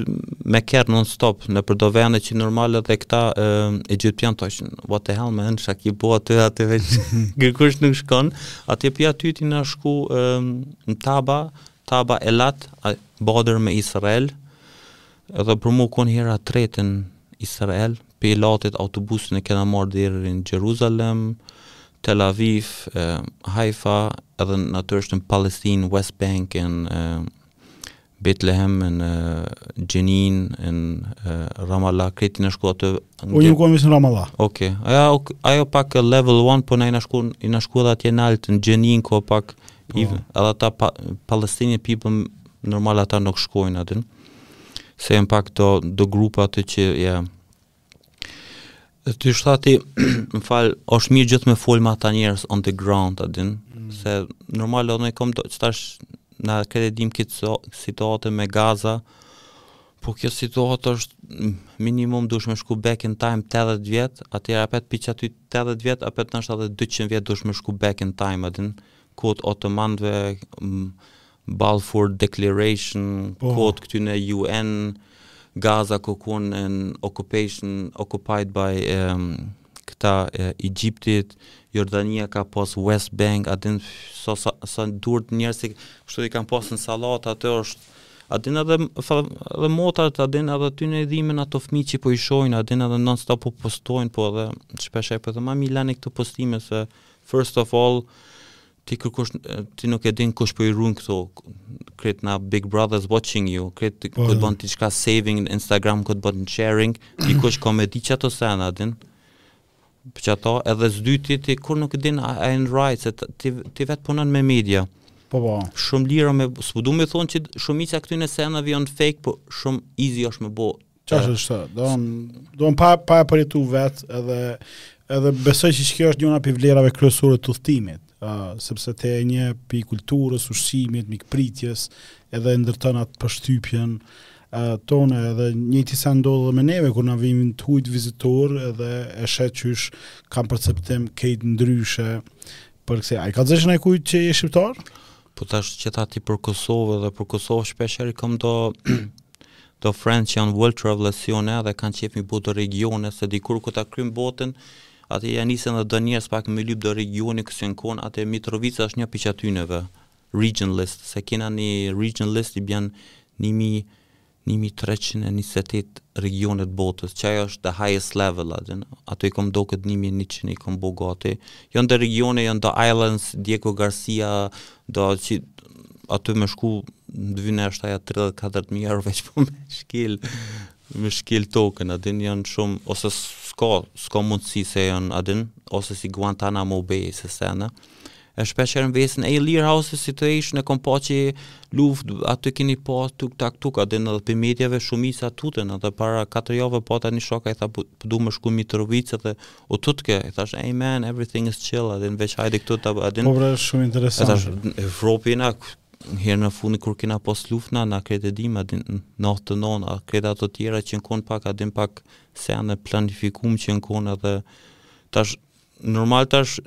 me kerr non stop në nëpër do vene që normal edhe këta e, egyptiant what the hell man çka ki bo aty aty veç kërkush nuk shkon aty pi aty t'jena shku e, në Taba Taba Eilat border me Israel edhe për mu kon hera tretë n'Israel pi Eilatit autobusin e kena marrë deri në Jerusalem Tel Aviv, e, Haifa, edhe natyrisht në Palestinë, West Bankin, e, Bethlehem në Jenin në Ramallah krejt jena shku aty unë jam kon në Ramallah ok ajo ajo pak level 1 po na jena shku jena shku edhe atje nalt në Jenin ko pak po. i, edhe ata pa, Palestinian people normal ata nuk shkojnë aty se janë pak do do grupa aty që ja E tash ti, më fal, është mirë gjith me folë me ata njerëz on the ground, a din, mm. se normal, po na dhem qetash, na e dim këtë situatë me Gaza, po kjo situatë është minimum dush me shku back in time 80 vjet, atëherë apet prej qaty 80 vjet, apet ndoshta 200 vjet dush me shku back in time, a din, koht e otomanve, Balfour Declaration, po. koht e këtyne UN, Gaza ka kon në occupation, occupied by um, këta e, Egjiptit, Jordania ka pas West Bank, a din sa sa, sa durt njerëz që kështu i kanë pas në sallat atë është a din edhe fa, edhe motrat, a din edhe ty t'dhimen ato fëmijë që po i shohin, a din edhe non stop po postojnë, po edhe shpesh e po them ma mirë leni këto postime se first of all ti kërkush ti nuk e din kush po i ruan këto krejt a big brothers watching you krejt ti po. bën ti çka saving në instagram kur bën sharing ti kush ka me di qato sene a din për qato edhe së dyti ti kur nuk e din a jon right se ti, ti vetë punon me media po po shumë lirë âsht me e përdor me thonë që shumica këtyne seneve jon fake po shumë easy është me bo Çfarë është? Don don pa pa e përjetu vet edhe edhe besoj se kjo është njëra prej vlerave kryesore të udhëtimit, ë uh, sepse ti e njeh pi kulturës, ushqimit, mikpritjes, edhe e ndërton atë përshtypjen uh, tonë edhe njëjtë siç ndodh me neve kur na vijnë të hujt vizitor edhe e sheh qysh kanë perceptim krejt ndryshe për qysh, a i ka zeshën e kujt që i shqiptar? Po tash qe tha ti për Kosovë dhe për Kosovë shpeshherë i kanë do Do friends që jan world travelers jonë edhe kan qef mi bo do regjione se dikur kur ta kryn botën a din ja nisin dhe do njerz pak mi lyp do regjione ku s'jon kon a din mitrovica është nja prej atyneve region list se kena ni region list i bjen ni mi ni mi treqind e njëzet e tetë regjione të botës që ajo është the highest level a din ato i kom m'doket ni mi e njëqind i kom bo gati jan do regjione jan do islands diego garcia Do që aty me shku në dy vene është ja 34 mijë euro veç për me shkel, me shkel tokën, a din janë shumë, ose s'ka, s'ka mundësi se janë, a din, ose si Guantanamo Bay, ksi sene, e shpesh herë m'vesin, ej Ilir how's situation e kom pa që luft, aty kini pak tak tuk, a din edhe pi mediave shumisa tutën, edhe para 4 jave pata një shok ai tha, po, po du më shku Mitrovicë, edhe u tutke, i thash, hey man, everything is chill, a din, veç hajde këtu, ta, a din. Po bre, shumë interesant. I thash, n'Evropë na, herën e fundit kur kena pas luft na, na krejt e dim, a din, në të non, a krejt ato tjera që jon konë pak, a din pak, s'janë planifikum që jon konë edhe, tash, normal tash,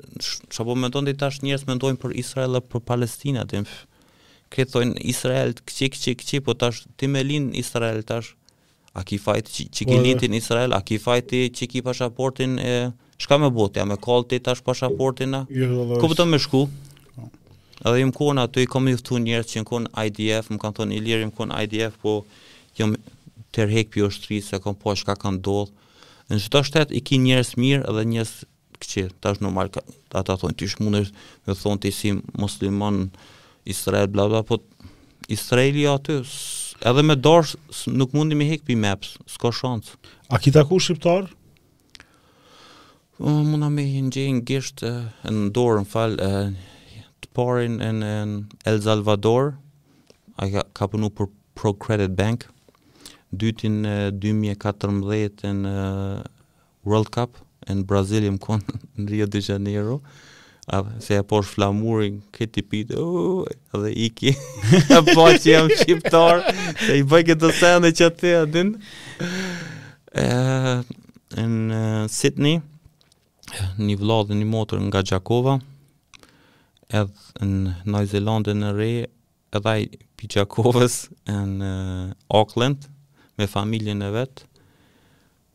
që po me thonë dhe tash njerz mendojnë për Israel e për Palestina, a din, krejt thojnë Israel, kqi, kqi, kqi, po tash, ti me le n'Israel, tash, A ki faj ti që, që ki po, le ti n'Izrael, a ki faj ti që ki pashaportin e... Shka me bo ti, a me kall ti tash pashaportin e... Ku po do me shku? Po. Edhe jem konë aty, i kom njoftu njerz që jon konë IDF, më kanë thonë, Ilir jem konë IDF, po jam tërhek pi ushtrisë, se kom pa shka ka ndodh. Në çdo shtet, i ki njerz t'mirë edhe njerz Kqi, tash normal, ata thonë, qysh mundesh me thonë ti si musliman, Israel, bla bla, po Israeli aty, edhe me dasht, nuk mundi me hek pi maps, s'ka shancë. A ki taku shqiptar? Uh, muna me i ngjeh n'gisht uh, në dorë, m'fal, uh, të parin e në El Salvador, a ka, ka punu për Pro Credit Bank, dytin uh, 2014 në uh, World Cup n'Brazil jem kon në Rio de Janeiro, a, se e pash flamurin, këti tipit, uh, dhe iki, e pa që jam shqiptar, se i bëj këto sende që të thja, a din, e, në Sydney, një vla dhe një motër nga Gjakova, edhe në Noj Zelandë në re, Edhe ai pi Gjakovës në Auckland me familjen e vet.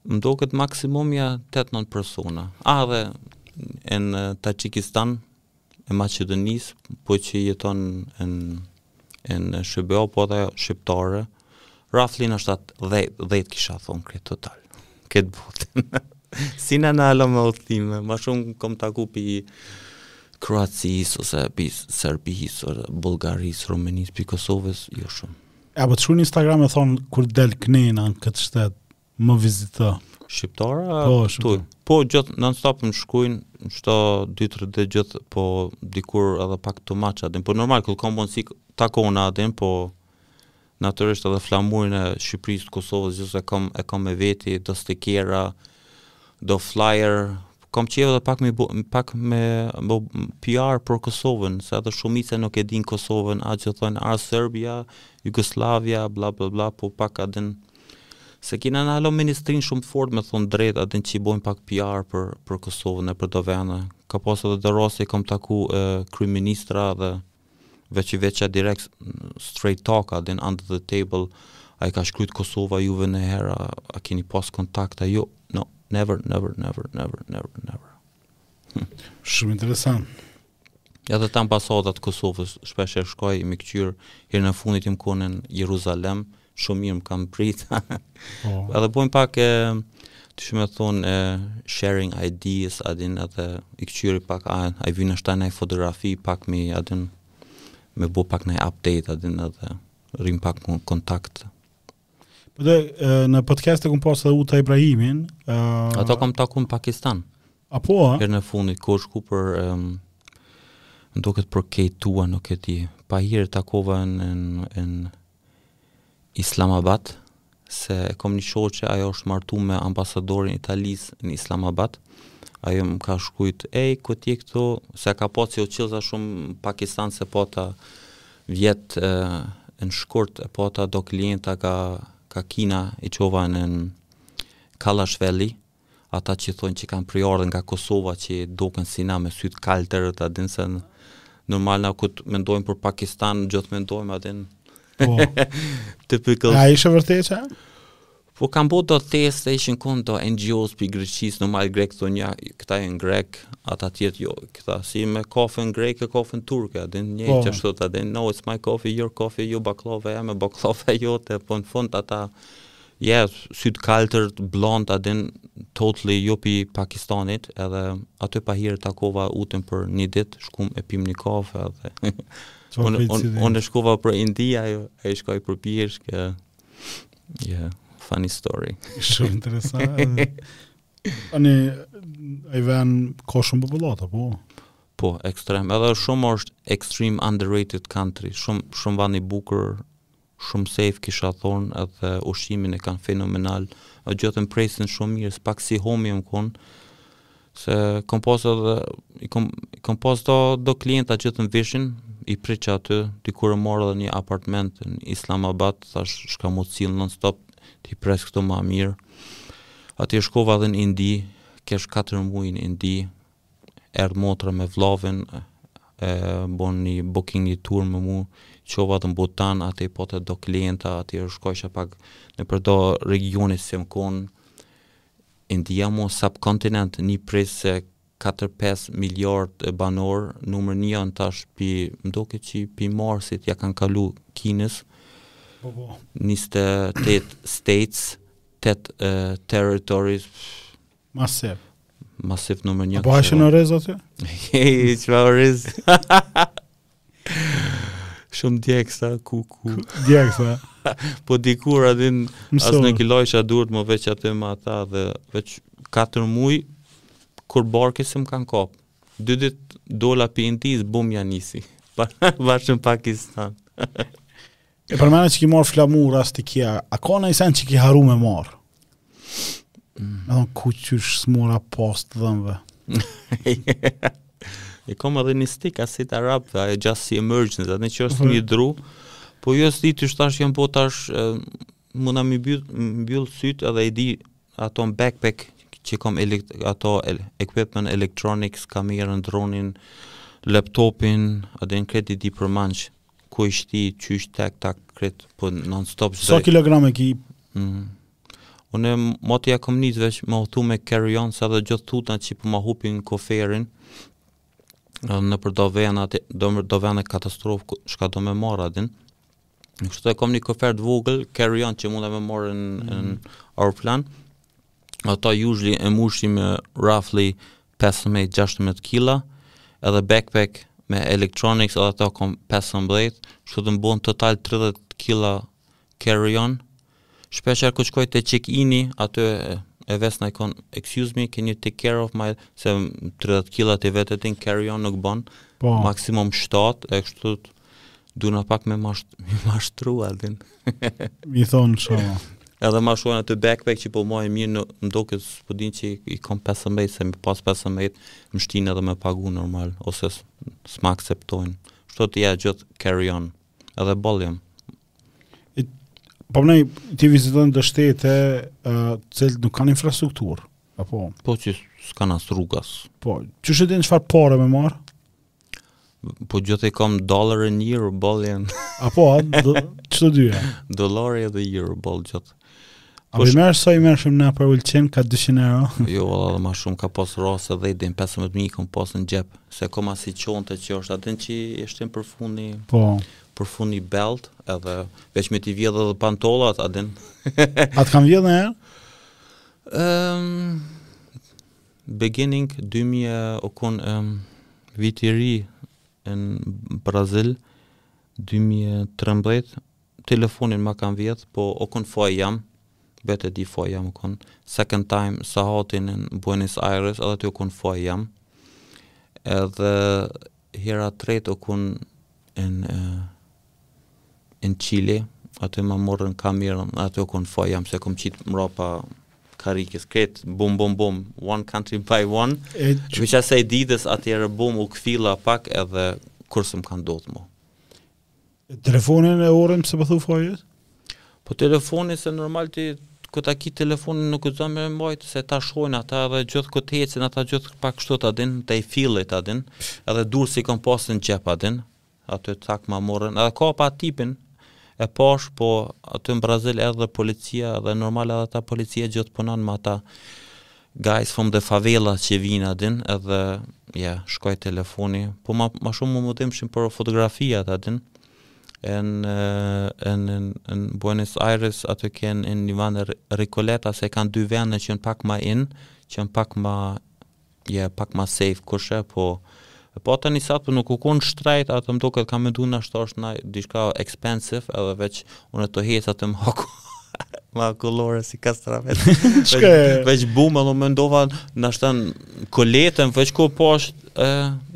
Më duket maksimum ja 8-9 persona. A dhe në Tajikistan e Maqedonisë, po që jeton në në SHBA, po edhe shqiptare, Roughly shtatëdhetë kisha thonë krejt total. Krejt botën. si na n'alo me udhtime, ma shumë kom taku pi Kroacisë, ose pi Serbisë, ose Bullgarisë, Rumanisë, pi Kosovës, jo shumë. A po të shkrujn në Instagram e thonë kur del knena në këtë shtet, Më vizito. Shqiptare? Po, shqiptare. Po, gjithë non stop më shkrujnë, në qëta 2-3 dhe gjithë, po, dikur edhe pak të maç a din. Po, normal, kur e kam mundësi takona a din, po, naturisht edhe flamurin e Shqipërisë, Kosovës, gjithë e kam, e kam me veti, do stikera, do flyer, kam qejf edhe pak me, pak me bo PR për Kosovën, se edhe shumica nuk e din Kosovën, a që thonë, a Serbia, Jugoslavia, bla, bla, bla, po pak a din, Se kena n'alo ministrinë shumë të fort me thonë drejt a din që bojnë pak PR për, për Kosovën e për do vene. Ka pas edhe do raste i kam taku e, kryeministra dhe veç i veça direkt straight talk a din under the table a ju ka shkrujt Kosova juve najherë a keni pas kontakt a jo no never never never never never never Shumë interesant. Ja te ambasadat të Kosovës, shpesh e shkoj, me i kqyrë, herën e fundit jom kon në Jeruzalem, shumë mirë më kanë prit. Po. Edhe bojmë pak e, të shumë e thonë, e, sharing ideas, a din edhe i këqyri pak, a, a i vyn ashtu naj fotografi, pak me, a din, me bo pak naj update, a din edhe rrim pak në kontakt. Po dhe në podcast e kom pas edhe Uta Ibrahimin. Uh, Atë e kam taku në Pakistan. A po? Herën e fundit kur shku për um, duket për K2 nuk e di. Pahiri e takova në në Islamabad se kam një shoqe që ajo është martu me ambasadorin e Italisë në Islamabad ajo më ka shkrujt ej ku je ti këtu se ka pa që unë qillova shumë Pakistan se pata Vjet në shkurt e pata do klienta kah kah Kina i çova në Kalash Valley ata që thonë që kanë prejardhje nga Kosova që duken si na me sytë e kaltërt a din se normal na kur mendojmë për Pakistan gjithë mendojmë a din po typical a ishe vërtet që Po kan bo do test se ishin kon do NGOs pi Greqis normal grekët thonë ja këta janë grek ata tjerët jo këta si me kafen greke kafen turke a din një po. që ashtu a din no it's my coffee your coffee jo baklava jeme baklava jote po në fund ata ja yeah, sytë e kaltër blond a din totally jo pi Pakistanit edhe aty pahiri e takova Utën për një ditë shkum e pimë një kafe edhe unë un, un, un shkova për India ajo shkoi për bjeshkë Yeah, funny story. Shumë interesant. Ani, a aj ven ka shumë popullata, po? Po, ekstrem. Edhe shumë është extreme underrated country. Shumë, shumë ven i bukur, shumë safe kisha thanë, edhe ushqimin e kanë fenomenal. Gjithë të presin shumë mirë, s'pak si home m'u konë, Se kom pas edhe, i kom, i kom pas do, do klienta që të më vishin, i pritsha aty, dikur e mora edhe një apartment në Islamabad, thash, shka m'u sillë non stop, t'i pres këtu ma mirë. Ani shkova edhe në Indi, kesh 4 muj në Indi, erdh motra me vllavin, e bon një booking një tur me mu, çova dhe në Butan, aty i pata do klienta, ani shkojsha pak nëpër do regione se m'u konë, India ma subkontinent një presje katër pesë miliard banor numër një jan tash po m'doket qi pi marsit ja kan kalu kinës po po njëzet e tetë states tetë territories masiv masiv numër një po ashtu nxeh aty e çfarë nxeh Shumë djegës, kuku. Djegës. po dikur a din, as nuk i lojsha durt mo veç aty me ata dhe veç 4 muj, kur barke se më kanë kapë. Dy dit dola prej Indisë, bum ja nisi. Veç në Pakistan. E përmene që ki marrë flamur a s'të kja, a ka naj sen që ki harru me marrë? Mm. Edhe kuku qysh s'mora pastë dhëmve. e kom edhe një stik asit arab, dhe ajo gjasë si emergency, atë në që është mhm. një dru, po jo s'di tash tash jam po tash, muna me i mbyllë sytë edhe i di ato në backpack që kom elekt ato el equipment electronics, kamerën, dronin, laptopin, a din krejt i di përmendsh, Ku i shti qysh tak tak krejt po non stop çdo. Sa kilogram e ki? Mm. Unë moti ja kam nis veç me udhtu me carry on se edhe gjithë tutna që po ma hupin koferin nëpër do vena të, do me, do vena katastrofë çka do me marr, a din. Kështu e kam një kofer të vogël carry on që muna me marr në mm. aeroplan. Ato usually e mushi me roughly pesëmbëdhjetë gjashtëmbëdhjetë kila edhe backpack me electronics edhe ato kom pesëmbëdhjetë kështu t'u bon total tridhjetë kila carry on shpesh herë kur shkoj te check ini aty e ves nakon excuse me can you take care of my se tridhjetë kila ti vetë e din carry on nuk bën po. maksimum shtatë e kështu Duna pak me masht, me mashtru a din. M'i thonë shumë. Edhe ma shohin atë backpack që po e maj mirë, në, më doket s'po e dinë që i kam 15, se me i pas 15, më shtinë edhe me pagu normal, ose s'ma akceptojnë. Kështu që gjithë carry on, edhe bolim. Po më nëjë, ti viziton dhe shtete uh, cilat nuk kanë infrastrukturë, apo? Po që s'kanë as rrugë as. Po, qysh e din çfarë pare me marrë? Po gjithë i kam dollar and euro boll janë. Apo, do, të dyja. Dollari edhe euro boll gjithë. A po merr sa i merr shumë na për Ulqin ka 200 euro. jo, valla, edhe më shumë ka pas raste edhe deri 15000 kom pas në xhep, se kom asi çante që është atë që e shtin përfundi. Po. Përfundi belt, edhe veç me t'i vjedh edhe pantollat, a din. A t'kanë vjedh najherë? Ehm, Beginning dy mijë u kon viti i ri në Brazil 2013 telefonin ma kanë vjedh po o kon faji jem vetë e di faji jem o kon second time sahatin në Buenos Aires edhe aty o kon faji jem edhe hera e tretë o kon në në Çile, aty ma morën kamerën dhe aty u kon faji jem se e kom qit mrapa karrikës krejt bum bum bum one country by one e që që asaj ditës atëherë bum u kthjella pak edhe kurrë s'm'ka ndodh më telefonin e orën pse po thu faji yt po telefonin se normal ti kur ta ki telefonin nuk guxon me mbajt se ta shohin ata edhe gjithë kur të ecin ata gjithë pak kështu a din ti e feel it a din edhe durt s'i kom pas në xhep a din Aty tak ma morën edhe kapa tipin e pashë po aty në Brazil erdh edhe policia dhe normal edhe ata policia gjithë punojnë me ata guys from the favela që vijnë a din edhe ja shkoi telefoni po ma, ma shumë m'u dhimshin për fotografiat a din e në në në Buenos Aires aty u kanë në një vend Recoleta se kanë dy vende që janë pak më in, që janë pak më Je pak ma safe kurse po e pata një sahat po nuk u kon shtrejt ata më duket kanë mendu nashta është naj diçka expensive edhe veç unë tu hec ai ma heku ma kullore si kastravec veç, veç bum edhe mendova nashta n'Recoletën veç kur pashë e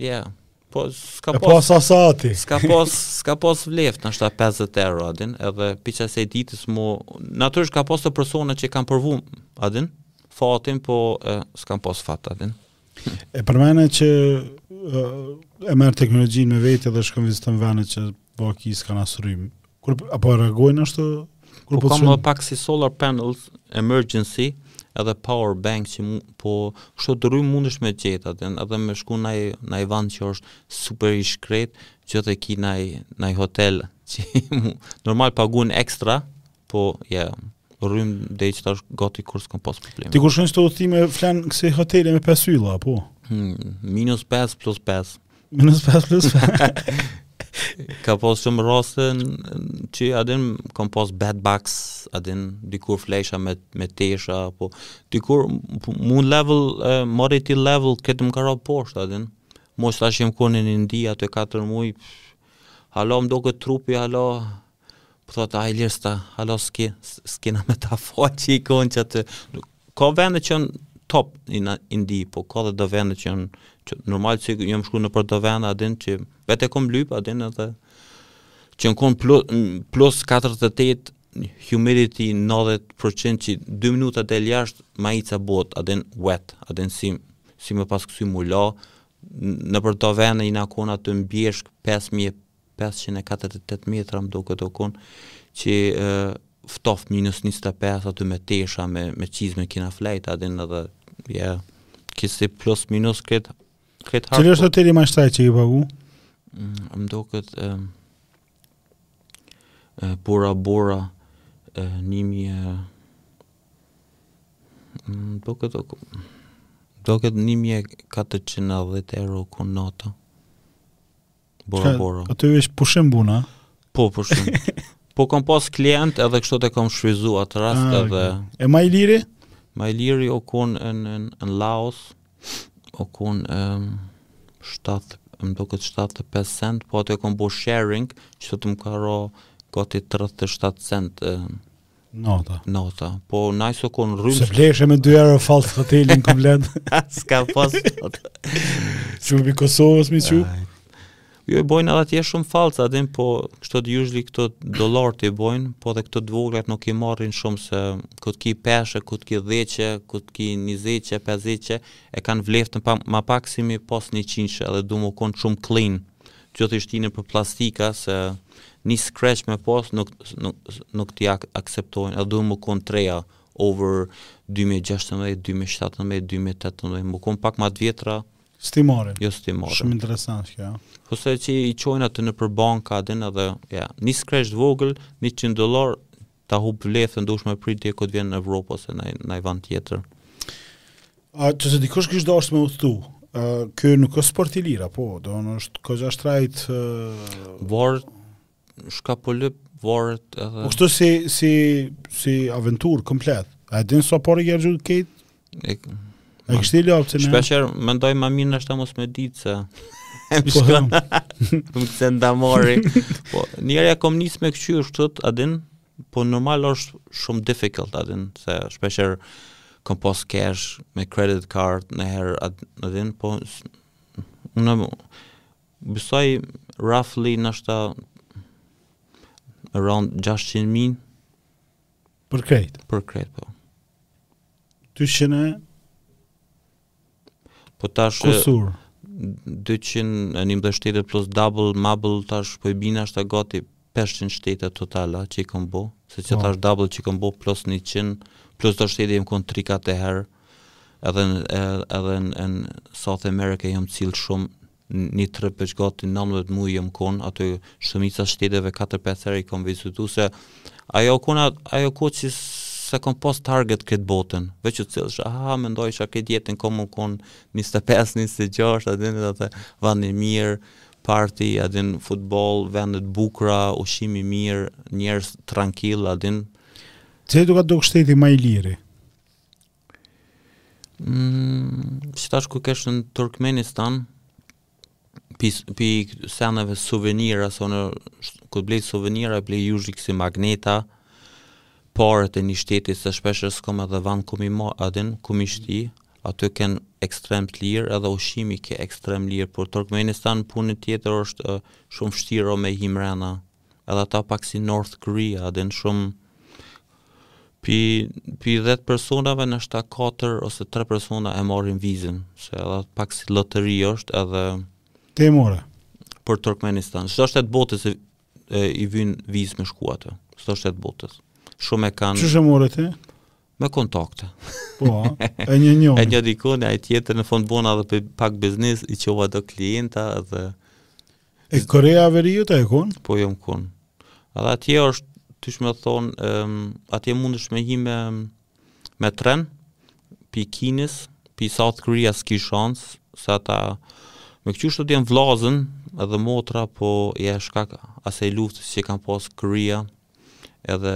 yeah Po s'ka pas. Po sa sahati. S'ka pas, s'ka pas vleft nashta 50 euro a din, edhe prej asaj ditës mo, natyrisht ka pas tjerë persona që kanë provu a din, fatin po e, s'kanë pas fat a din. E përmene që e, e merr teknologjinë me vete dhe shkon viziton vende që po a ki s'ka na Kur apo reagojnë ashtu kur po, po kam pak si solar panels emergency edhe power bank që mu, po kështu që rrymë mundesh me gjetë atje edhe me shku në naj vend që është super i shkret që të ki naj naj hotel që normal pagun ekstra po ja yeah, rrymë deri tash gati kurrë s'kam pas probleme ti kur shkon këto udhëtime flen nëpër hotele me pesë ylla po hmm, minus 5 plus 5 Minus 5 plus 5. ka pas shumë raste që a din kam pas bed bugs a din dikur flesha me me tesha apo dikur mu lëviz uh, mori t'i lëviz këtu më ka ra poshtë a din moq tash jam kon në Indi ato 4 muaj hala më duket trupi hala Po thotë, a Ilir sta, hala s'ki, s'ki në me ta faqë që i konë që atë, ka vende që janë top në Indi, po ka dhe do vende që janë, që normal që jam shku nëpër do vende, a din që vetë e kom lypë, a din edhe, që jon konë plus, plus 48, humidity 90% që 2 minuta del jashtë maica bohet a din wet a din si si me pas kcy mu la nëpër do vende jena kon atje në bjeshk 5000 pesëqind e katërdhjetë e tetë metra më duket o kon që ftoft minus njëzet e pesë aty me tesha me me çizme kena flejt a din edhe ja kësi plus minus krejt krejt ka cili është hoteli ma i shtrejt që ki pagu mm, më duket e, e, Bora Bora e, njëmi e, mm, duket u kon 1410 euro u kon nata Bora Çka, Bora. Aty veç pushim bone. Po pushim. po kam pas klient edhe kështu që e kam shfrytëzu atë rast ah, edhe. Okay. E ma i liri? Ma i liri o kon në në në Laos. O kon e 7 më duket 75 cent, po atë e kam bo sharing, që të m ka ra gati 37 cent e, Nata. Nata. Po najs o kon rrym. E bleshe me 2 euro false hotelin komplet. S'ka pas. Çu prej Kosovës mi çu? Jo e bojnë edhe atje shumë false, a din, po kështu që usually këto dollarët i bojnë, po edhe këto t'voglat nuk i marrin shumë se këtu ki pesshe, këtu ki dheçe, këtu ki nizeçe, pezeçe, e kanë vlerën pa, ma pak si mi pas njëqinshe edhe duhet mu konë shumë clean. Që t'i shtin nëpër plastika se një scratch me pas nuk nuk nuk t'i akceptojnë. Edhe duhet mu kon treja over 2016, 2017, 2018, mu kon pak ma të vjetra. S't'i marrin. Jo s't'i marrin. Shumë interesant kjo. Po se që i çojnë ato nëpër banka, a din edhe, ja, një scratch i vogël, 100 dollar, Ta hup vleftën dush me prit deri kur t'vjen Evropa ose naj naj vend tjetër. A që se dikush kish dasht me udhëtu, ky nuk është sport i lirë, po, do në është kogja shtrajt... Varet, shka po lyp, varet edhe... Po kështu si, si, si aventurë komplet, a e dinë sa pare i ke harxhu krejt? E kishte i lopë, se me... Shpeshherë, mendoj ma mirë nashta mos me ditë, se... E më po, shkon, më këse nda mori. Po, njëherë e kom nis me këqyr ashtu, a din, po normal është shumë difficult, a din, se shpeshherë kom pas cash me credit card naherë, a din, po... Në... Besoj roughly nashta around 600 mijë Për krejt. Për krejt, po. 200 e... Po tash... Kusur. 200 e njëmbëdhjetë shtete plus double, mabel, tash po i bin nashta gati 500 shtete totala që i kom bo. Se që t'thashë double që i kom bo plus 100, plus do shtete jam kon 3-4 herë. Edhe, edhe, edhe në South America jam sill shumë, Një trip veç gati nëntëmbëdhjetë muaj jam kon aty shumica e shteteve katër pesë herë i kam vizitu se ajo u kon ajo kohë që se kam pas target krejt botën veç u sillsha aha mendojsha këtë jetën kur jam kon njëzet e pesë njëzet e gjashtë a din edhe vend i mirë parti a din futboll vende të bukura ushqim i mirë njerëz trankill a din Cili t'u ka duk shteti më i liri? Mm, si tash ku kesh në Turkmenistan, pi, pi seneve suvenira, se unë kur blej suvenira, e blej usually kësi magneta, paret e një shteti, se shpeshherë s'kom edhe van ku me i ma a din, ku me i shti, aty ken ekstrem të lirë, edhe ushqimi ke ekstrem lirë, por Turkmenistan punën tjetër është shumë vshtirë me hi mrena. edhe ata pak si North Korea, a din shumë, pi, pi 10 personave nashta 4 ose 3 persona e marrin vizën, se edhe pak si lotari është edhe... Ti e more? Për Turkmenistan. Çdo shtet të botës e, e, i vyn vizë me shku aty. Shdo është e të botës. Shumë e kanë... Qysh e more ti? Me kontakte. Po, e njeh njo, e njeh dikon, e tjetër në fund bona edhe pak biznis, i çova do klienta edhe... E Korea e Veriut je kon? Po jom kon. Edhe atje është, qysh me thonë, um, atje mundesh me hi me, me tren, pi Kinës, pi South Korea s'ki shans, se ata me këqyr ashtu janë vllazën edhe motra, po ja shkak asaj luftës që kanë pas Korea, edhe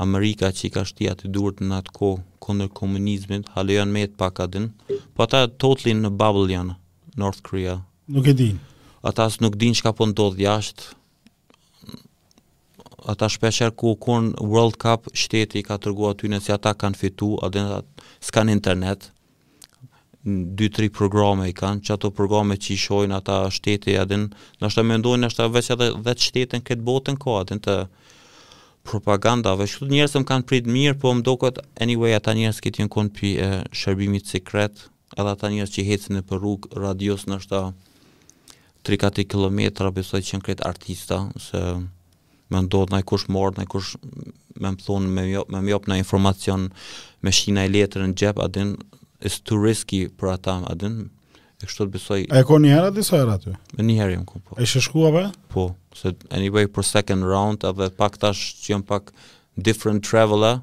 Amerika që i ka shti aty durt në atë kohë kundër komunizmit, hala janë me jetë pak a din, po ata totally në bubble janë, North Korea. Nuk e din. Ata as nuk dinë çka po ndodh jashtë, ata shpeshherë kur u konë World Cup, shteti ka tregu atyne se ata kanë fitu, a din ata s'kanë internet, dy tri programe i kanë, që ato programe që i shojnë ata shteti, a din, noshta mendojnë, noshta veç edhe dhe të shtetin krejt botën ka, a din të propagandave, shumë njerëz më kanë pritë mirë, po më doket, anyway, ata njerëz krejt janë konë prej shërbimit sekret, edhe ata njerëz që hecin nëpër rrugë, radius noshta 3-4 km, besoj që janë krejt artista, se me ndodhë najkush me ardhë, najkush me më thonë, me më jepë naj informacion, me shti naj letër në xhep, a din, is too risky për ata, a din, e kështu besoj... Je kon njëherë a disa herë aty? Me njëherë jam kon, po. Ishe shku apet? Po, se anyway, për second round, edhe pak tash që jam pak different traveler,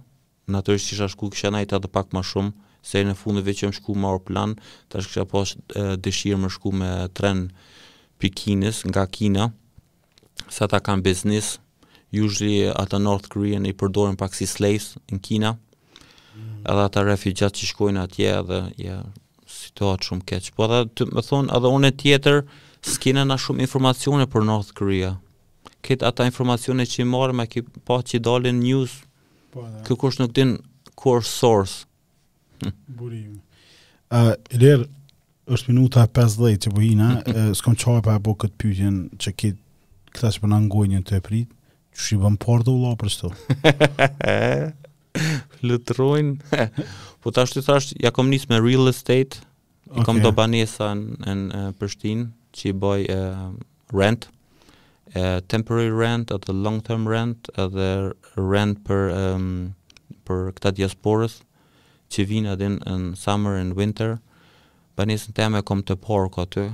Natyrisht isha shku kisha nejt edhe pak ma shum, se herën e fundit veç jam shku me aeroplan, tash kisha pas dëshirë me shku me tren pi Kinës, nga Kina, se ata kanë biznis, usually ata North Korean i përdorin pak si slaves në Kina, edhe ata refugjat që shkojnë atje edhe ja situatë shumë keq. Po edhe domethonë edhe n'anë tjetër s'kena na shumë informacione për North Korea. Krejt ato informacione që i marrim e ki pa që dalin news Po, da. Kërkush nuk din core source. Burim. Uh, Ilir, është minuta 50 që po hina, s'kam çare pa e bo këtë pytjen që krejt këta që po na ngojnë janë tu e prit, qysh i bon paret ula për shto. Lëtrojnë. po tash t'thashë, ja kom nis me real estate, i kom do banesa në, në, në Prishtinë, që i boj e, rent, temporary rent, edhe long term rent, edhe rent për um, për këta diasporës që vijnë a din në summer and winter. Banesën teme kom te parku aty,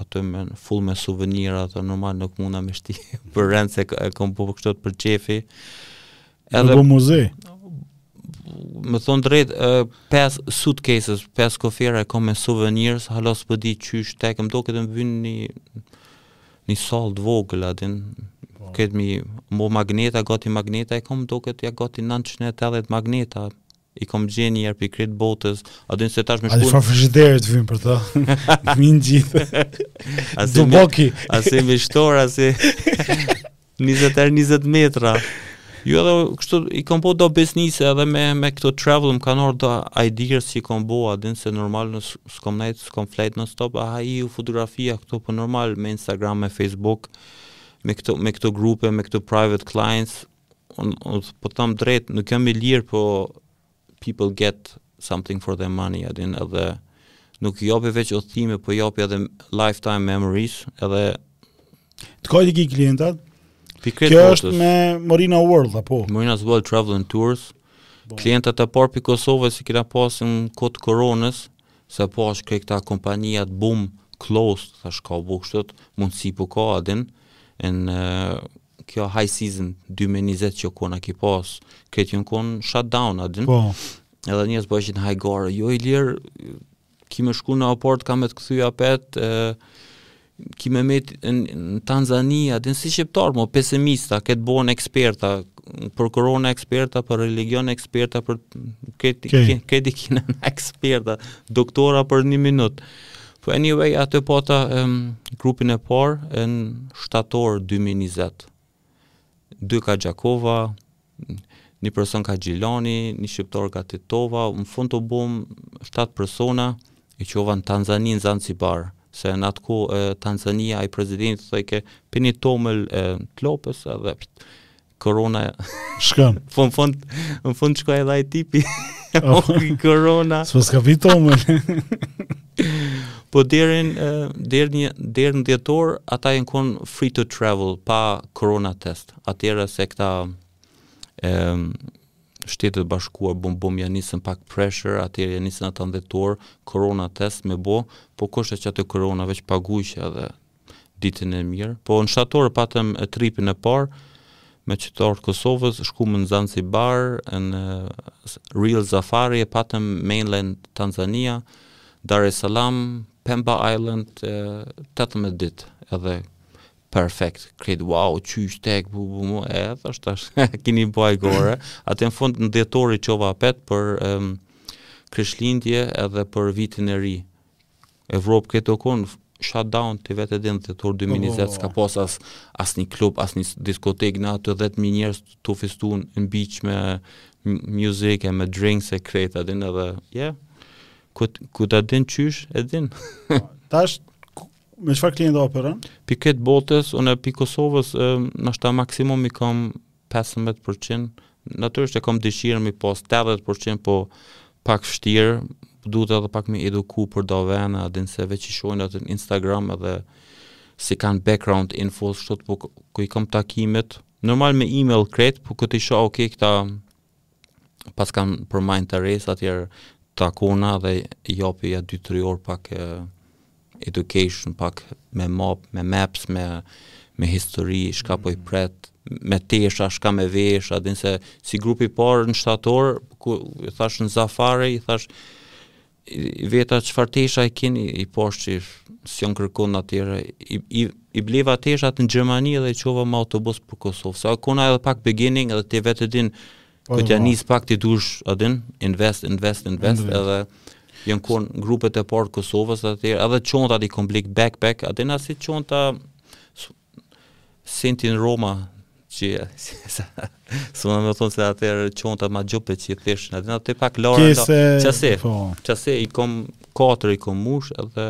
aty me full me suvenira, ato normal nuk munda me shti për rent se e kom po kështu për qefi. Edhe në muze. Me thonë drejt, uh, pesë suitcases, pesë kofera i kam me souvenirs, hala s'po di qysh tek, më duket më vyn një një sallë të vogël a din. Po. Krejt mi mba magneta, gati magneta i kam m'duket ja gati 980 magneta i kom gjenë një herë pi krejt botës, a din se tash me shku... A di fa frizhideri të vinë për ta, me i ngjitë, duboki. Asi me shtorë, asi 20 herë 20 metra. Jo edhe kështu, i kom pa do biznise edhe me, me këto travel, më kanë ardhë do idea si kom bo, a din se normal unë s'kom nejtë, s'kom flejtë non stop, a ha i u fotografia këto për po normal me Instagram, me Facebook, me këto, me këto grupe, me këto private clients, un, un po të tham drejt, nuk jam i lirë, po people get something for their money, a din edhe nuk i japi veç udhëtime, po i japi edhe lifetime memories, edhe Pi kahit i ki klientat? Pi krejt Kjo botës. është me Morina World, apo? Morina World Travel and Tours. Bon. Klientat e parë pi Kosovës i kena pasë në kohë të koronës, se pashë krejt këta kompanijat boom, closed, thash ka bu kështu, mundësi po ka a din, në kjo high season 2020 që ku na ki pas, krejt janë konë shut down, adin? Po. Edhe njerëz bojshin hajgare, jo Ilir, ki me shku në aeroport, kanë me të kthy apet, e, ki me met në Tanzani, a din si shqiptar, ma pesimista, krejt bohen eksperta, për korona eksperta, për religion eksperta, për krejt, krejt, krejt i kena eksperta, doktora për një minutë, Po anyway atë pata um, grupin e parë në shtator 2020. Dy ka Gjakova, një person ka Gjilani, një shqiptar ka Tetova, në fund u bom 7 persona i qova në Tanzani në Zanzibar, se në atë kohë Tanzania ai presidenti thojke pini tomël të lopës edhe Korona. Shkon. Po në fund, në fund shkoi edhe ai tipi. Oh. korona. S'po ska fiton më. po deri deri një deri në dhjetor ata janë kon free to travel pa corona test. Atëherë se këta ëm shtetet bashkuar bum bum ja nisën pak pressure atëherë ja nisën ata në dhjetor corona test me bo po kush e çatë corona veç paguaj edhe ditën e mirë. Po në shtator patëm tripin e parë me qytetarë të Kosovës, shkumë në Zanzibar, në Real Safari, e patëm mainland Tanzania, Dar es Salaam, Pemba Island, 18 ditë edhe perfekt, krejt, wow, qysh, tek, bu, bu, bu, e, thash, tash, kini bo hajgare, atë në fund në dhjetor i qova apet për um, krishlindje edhe për vitin e ri, Evropë krejt u kon shutdown ti vetë e din dhjetor 2020 s'ka pas as asnjë klub, asnjë diskotekë na aty 10000 njerëz tu festu në beach me music e me drinks e krejt a din edhe je yeah. ku ku ta din qysh e din tash me çfarë klientë operon pi krejt botës unë pi Kosovës nashta maksimum i kam pesëmbëdhjetë për qind natyrisht e kam dëshirë mi pas tetëdhjetë për qind po pak vështirë duhet edhe pak mi eduku për do vene a din se veç i shohin atë në Instagram edhe s'i kanë background info shtot po ku i kam takimet normal me email krejt po kur t'i shoh ok këta paskan për ma interes atëherë takona dhe japi nja 2-3 orë pak e, education pak me map, me maps, me me histori, shka po i mm. pret, me tesha, shka me vesh, a din se si grupi parë në shtator, ku i thash në safari, i thash i veta çfarë tesha i keni i pashë që s'jon kërkun atëherë i, i, i bleva teshat në Gjermani dhe i qova me autobus për Kosovë se a kon edhe pak beginning edhe ti vetë din po, kur t'ja nis pak ti dush a din invest, invest, invest, invest. edhe janë kon grupet e parë Kosovës atëherë edhe qontat i kom ble backpack a din asi qonta Sinti Roma, që e, si me thonë se atëherë qonta maxhupte që i thishë, a din ato pak lara, qase, qase, po. qase i kom katër i kom mush, edhe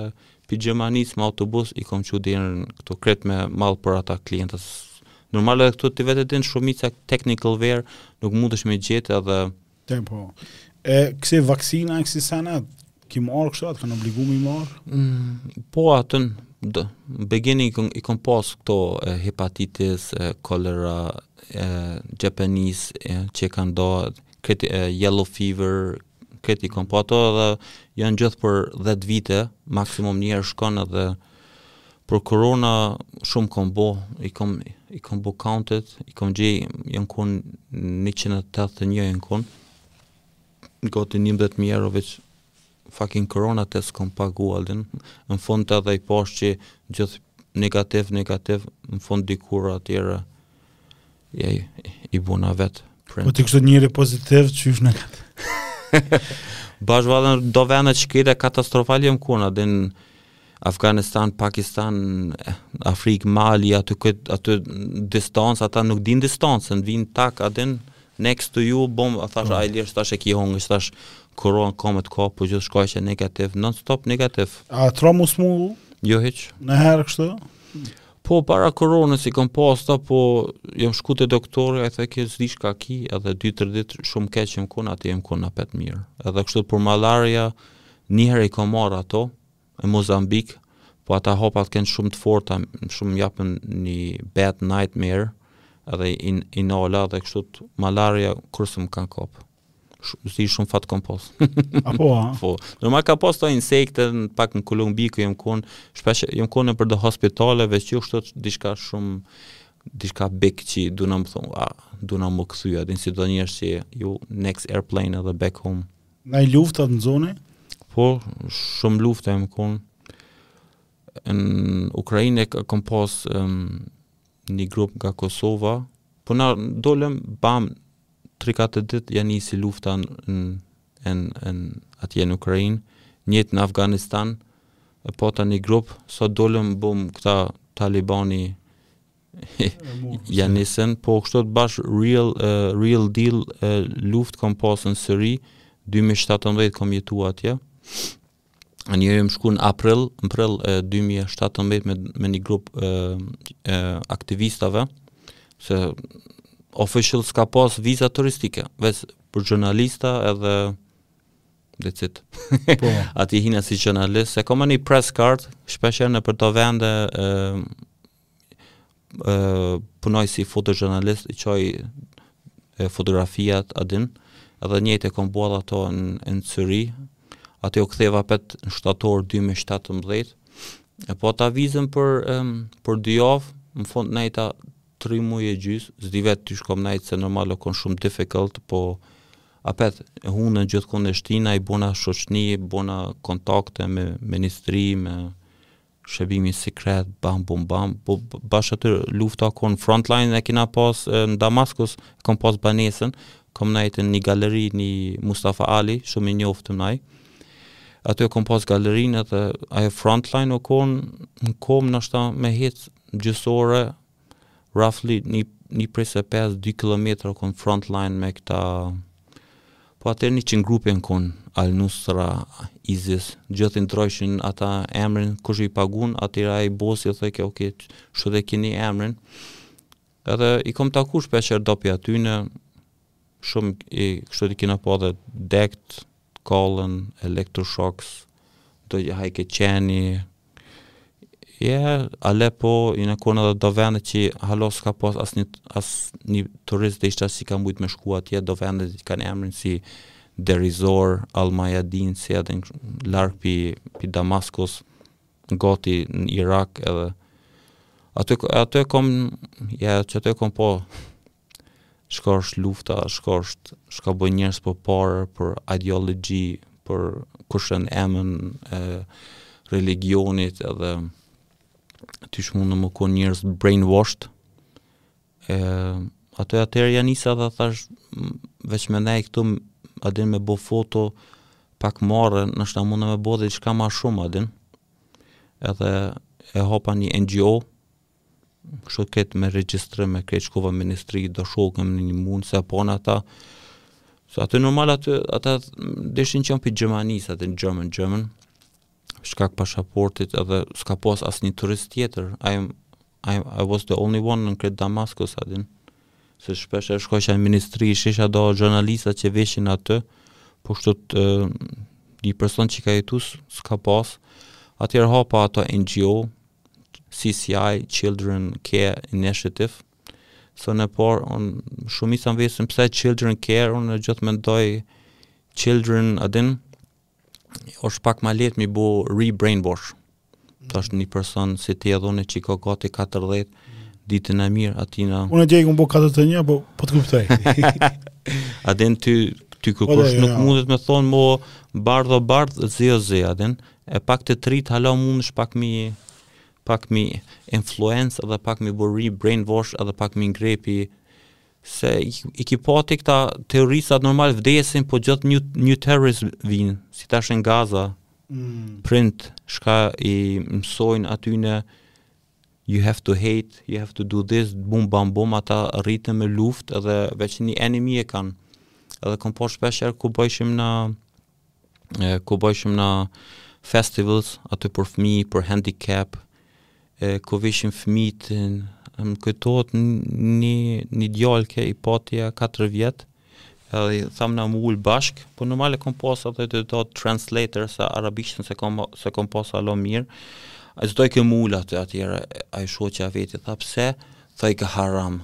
pi Gjermanisë me autobus i kom qu deri këtu krejt me mall për ata klientat. Normal edhe këtu ti vetë e din shumica technical wear, nuk mundesh me gjetë edhe Te po. E kësi vaksina e kësi sene, ki marrë kështu a t'kanë obligu mi marrë? Mm, po atëherë, dë, në beginning i kom, i kom pas këto e, hepatitis, e, kolera, e, japanese, e, që kanë do, krejt e, yellow fever, krejt i kom bo ato edhe janë gjithë për 10 vite, maksimum njëherë shkon edhe Për korona shumë kom bo, i kom, i kom bo countet, i kom gjej, janë kon 181 janë kon, gati 11.000 euro veç fucking korona test kom pagu a din, në fund të edhe i pash që gjithë negativ, negativ, në fund dikur atëherë, Ja i bona vet. Print. Po ti kështu njëherë pozitiv që është në këtë. Bash valla do vene çkëta katastrofale jam kon a din Afganistan, Pakistan, Afrikë, Mali, aty kët aty distancë ata nuk din distancën, vin tak a din next to you bom, a thash po. a Ilir tash e ki hongër, thash korona ka me t'kap po gjithë shkojke negativ, non stop negativ. A t'ra mu smu? Jo hiç. Njëherë kështu. Po para koronës i kam pas ta, po jam shku te doktori, ai tha ke s'di çka ki, edhe 2-3 ditë shumë keq jam kon, atëherë jam kon apet mirë. Edhe kështu për malaria, një herë i kam marr ato në Mozambik, po ata hapat kanë shumë të forta, shumë japën një bad nightmare, edhe in, i nala dhe kështu malaria kurrë s'm kanë kap. si shumë fat kam pas. Apo a? Po. Normal ka pas to insekte pak në Kolumbi ku jam kon, shpesh jam kon nëpër do hospitale veç jo kështu diçka shumë diçka big që do na më thon, a do na më kthy atë si do njerëz qy next airplane edhe back home. Naj lufta në zonë? Po, shumë luftë jam kon. Në Ukrainë kam pas um, një grup nga Kosova, po na dolëm bam 3-4 ditë ja nisi lufta në në në atje në Ukrainë, njëjtë në Afganistan, e pata një grup, sa dolëm bum këta Talibani ja nisën, po kështu bash real, uh, real deal uh, luftë kom pasë në Siri, 2017 kom jetu atje, Një jam shku në aprill, në prill, e, 2017 me, me një grup e, e, aktivistave, se official s'ka pas viza turistike, veç për zhurnalista edhe that's it. Po. Aty hina si zhurnalist, se kom një press card, shpeshherë nëpër do vende e, ë punoj si fotojournalist i çoj fotografijat adin edhe njëjtë e kam bërë ato në në Syri ati u ktheva apet në shtator 2017 e pata vizën për për dy javë në fund nejta 3 muaj e gjysë s'di vet qysh kom nejt se normal o kon shumë difficult po apet e hunë gjithkund e shtina i bona shoqni, bona kontakte me ministri me shërbimi sekret, bam, bum, bam, po bash aty lufta u kon, frontline e kina pas në Damaskus, e kom pas banesën, kom nejt në një galeri një Mustafa Ali, shumë i njoftë aj, aty e kom pas galerinë dhe ajo frontline o kon në kamë nashta me hec gjysë ore, roughly një një prej, s'e pesë, dy kilometra kon front line me këta po atëherë njëqind grupe jan kon Al Nusra ISIS gjithë ndrojshin ata emrin kush i pagun atëherë ai bosi thojke okay kështu do e keni emrin edhe i kom taku shpeshherë do pi atyne Shumë kështu i kena pa dhe dekët, kallën, elektroshoks, dojshin, hajke qeni. Je, Alepo, jena kon edhe do vende që hala s'ka pas as një, as një turist dhe ishte s'ka mujt me shku atje, do vende që kanë emrin si Deir ez-Zor, Al-Mayadin, se janë larg pi, pi Damaskus, gati në Irak edhe. Ato, ato e kom, ja, që ato e kom pa, çka është lufta, çka është, çka bëjnë njerëz për pare, për ideologji, për kush e në emën e religionit edhe qysh mundën me konë njerëz brainwashed, e, ato e atëherë ja nisa dhe thash, veç me nejt këtu, a din me bo foto, pak marre, ndoshta mundna me bo edhe diçka ma shumë, a din, edhe e hapa një NGO, Kështu krejt me regjistrim e krejt shkova n'ministri, do shokë m'ndihmun, se po në ata, se aty normal aty, ata e dishin që jam prej Gjermanisë, a din German, German, shkak pashaportit edhe s'ka pas asnjë turist tjetër, I, I, I was the only one në krejt Damaskus, aty, se shpeshherë shkojsha n'ministri, shihsha do gjornalista që vishin aty, po kështu të, një person që ka jetu s'ka pas, atëherë hapa ato NGO, CCI, Children Care Initiative, thonë e por, unë shumica më vesin pse Children Care, unë gjithë mendoj Children, a din, është pak ma lehtë mi bo re-brainwash. Mm. Tash një person si ti edhe unë që i ka gati 40, ditën e mirë, a din. Unë veç i kom bo 41, po, po të kuptoj. a din, ty, ty kërkush po, nuk ja. mundet me thonë mo bardh o bardh, zi o zi, a din. E pak t'rit hala mundesh pak mi pak mi influence edhe pak mi bo re-brainwash edhe pak mi ngreh pi saj, ki pa ti këta terroristat normal vdesin po gjithë new, new terrorist vinë si tash në Gaza mm. prindt çka i mësojnë a din you have to hate, you have to do this, bum bam bum, ata rriten me luftë edhe veç një enemy e kanë. Edhe kom pa shpeshherë ku bojshim në e, ku bojshim na festivals, aty për fëmi, për handicap, e, ku vishin fëmijt, më kujtohet një, një djalë ke, i pat nja 4 vjet, edhe i thamë m'u ulë bashkë, po normal e kom pas atë të të translator, se arabishtën s'e kom, s'e kom pas hala mirë, ai s'dojke m'u ulë aty, atëherë ai, shoqja e veti, tha pse, tha i ke haram,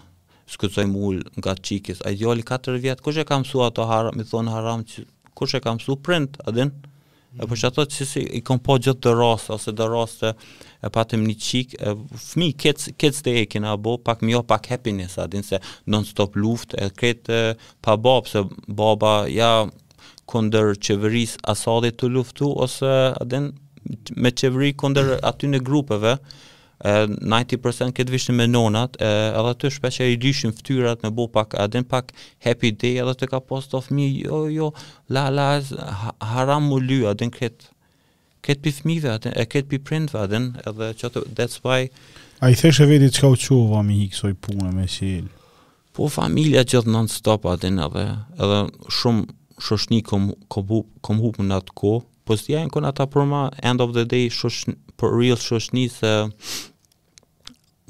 S'guxoj m'u ul ngat çikës. Ai djali 4 vjet, kush e ka mësu ato haram, me thon haram që kush e ka mësu, prindt, a din? Mm. E po qato që si i kam pa gjithë ato raste ose do raste e patëm një çikë, e fëmi krejt krejt që e kina bo pak më jo pak happiness, a din se non stop luftë e krejt pa babë se baba ja kundër qeveris Asadit tu luftu ose a din me qeveri kundër atyne grupeve e, 90% krejt vishin me nonat, e, edhe aty shpeshherë i lyshim ftyrat me bo pak, a din pak happy day, edhe aty ka pas do fmi, jo, jo, la, la, haram m'u ly, a din krejt, krejt pi fmive, a din, e krejt pi prindve, a din, edhe që të, that's why. A i thoshe veti çka u çova me i hi ksaj pune me çelë? Po familja gjithë non stop a din edhe edhe shumë shoshni kom kom hub kom hub në atë kohë, po s'jan kon ata për mu end of the day shosh për real shoshni se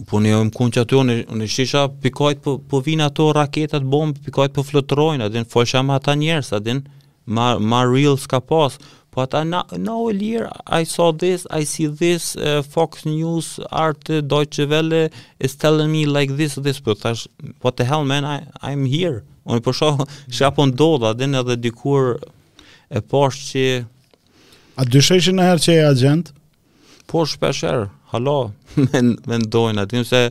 po unë jam kon qaty unë unë shihsha prej kujt po po vin ato raketat bombë prej kujt po fluturojnë a din folsha me ata njerëz a din Ma ma real s'ka pas. Po ata na na o yeah, I saw this, I see this, uh, Fox News, Art, Deutsche Welle is telling me like this, this, po thash, what the hell man, I, I'm here. Unë po shoh, shka po ndodh, a din edhe dikur e pash që... A dyshojshin naj herë që je agent? Po shpeshherë, halo, me, me mendojnë a din, se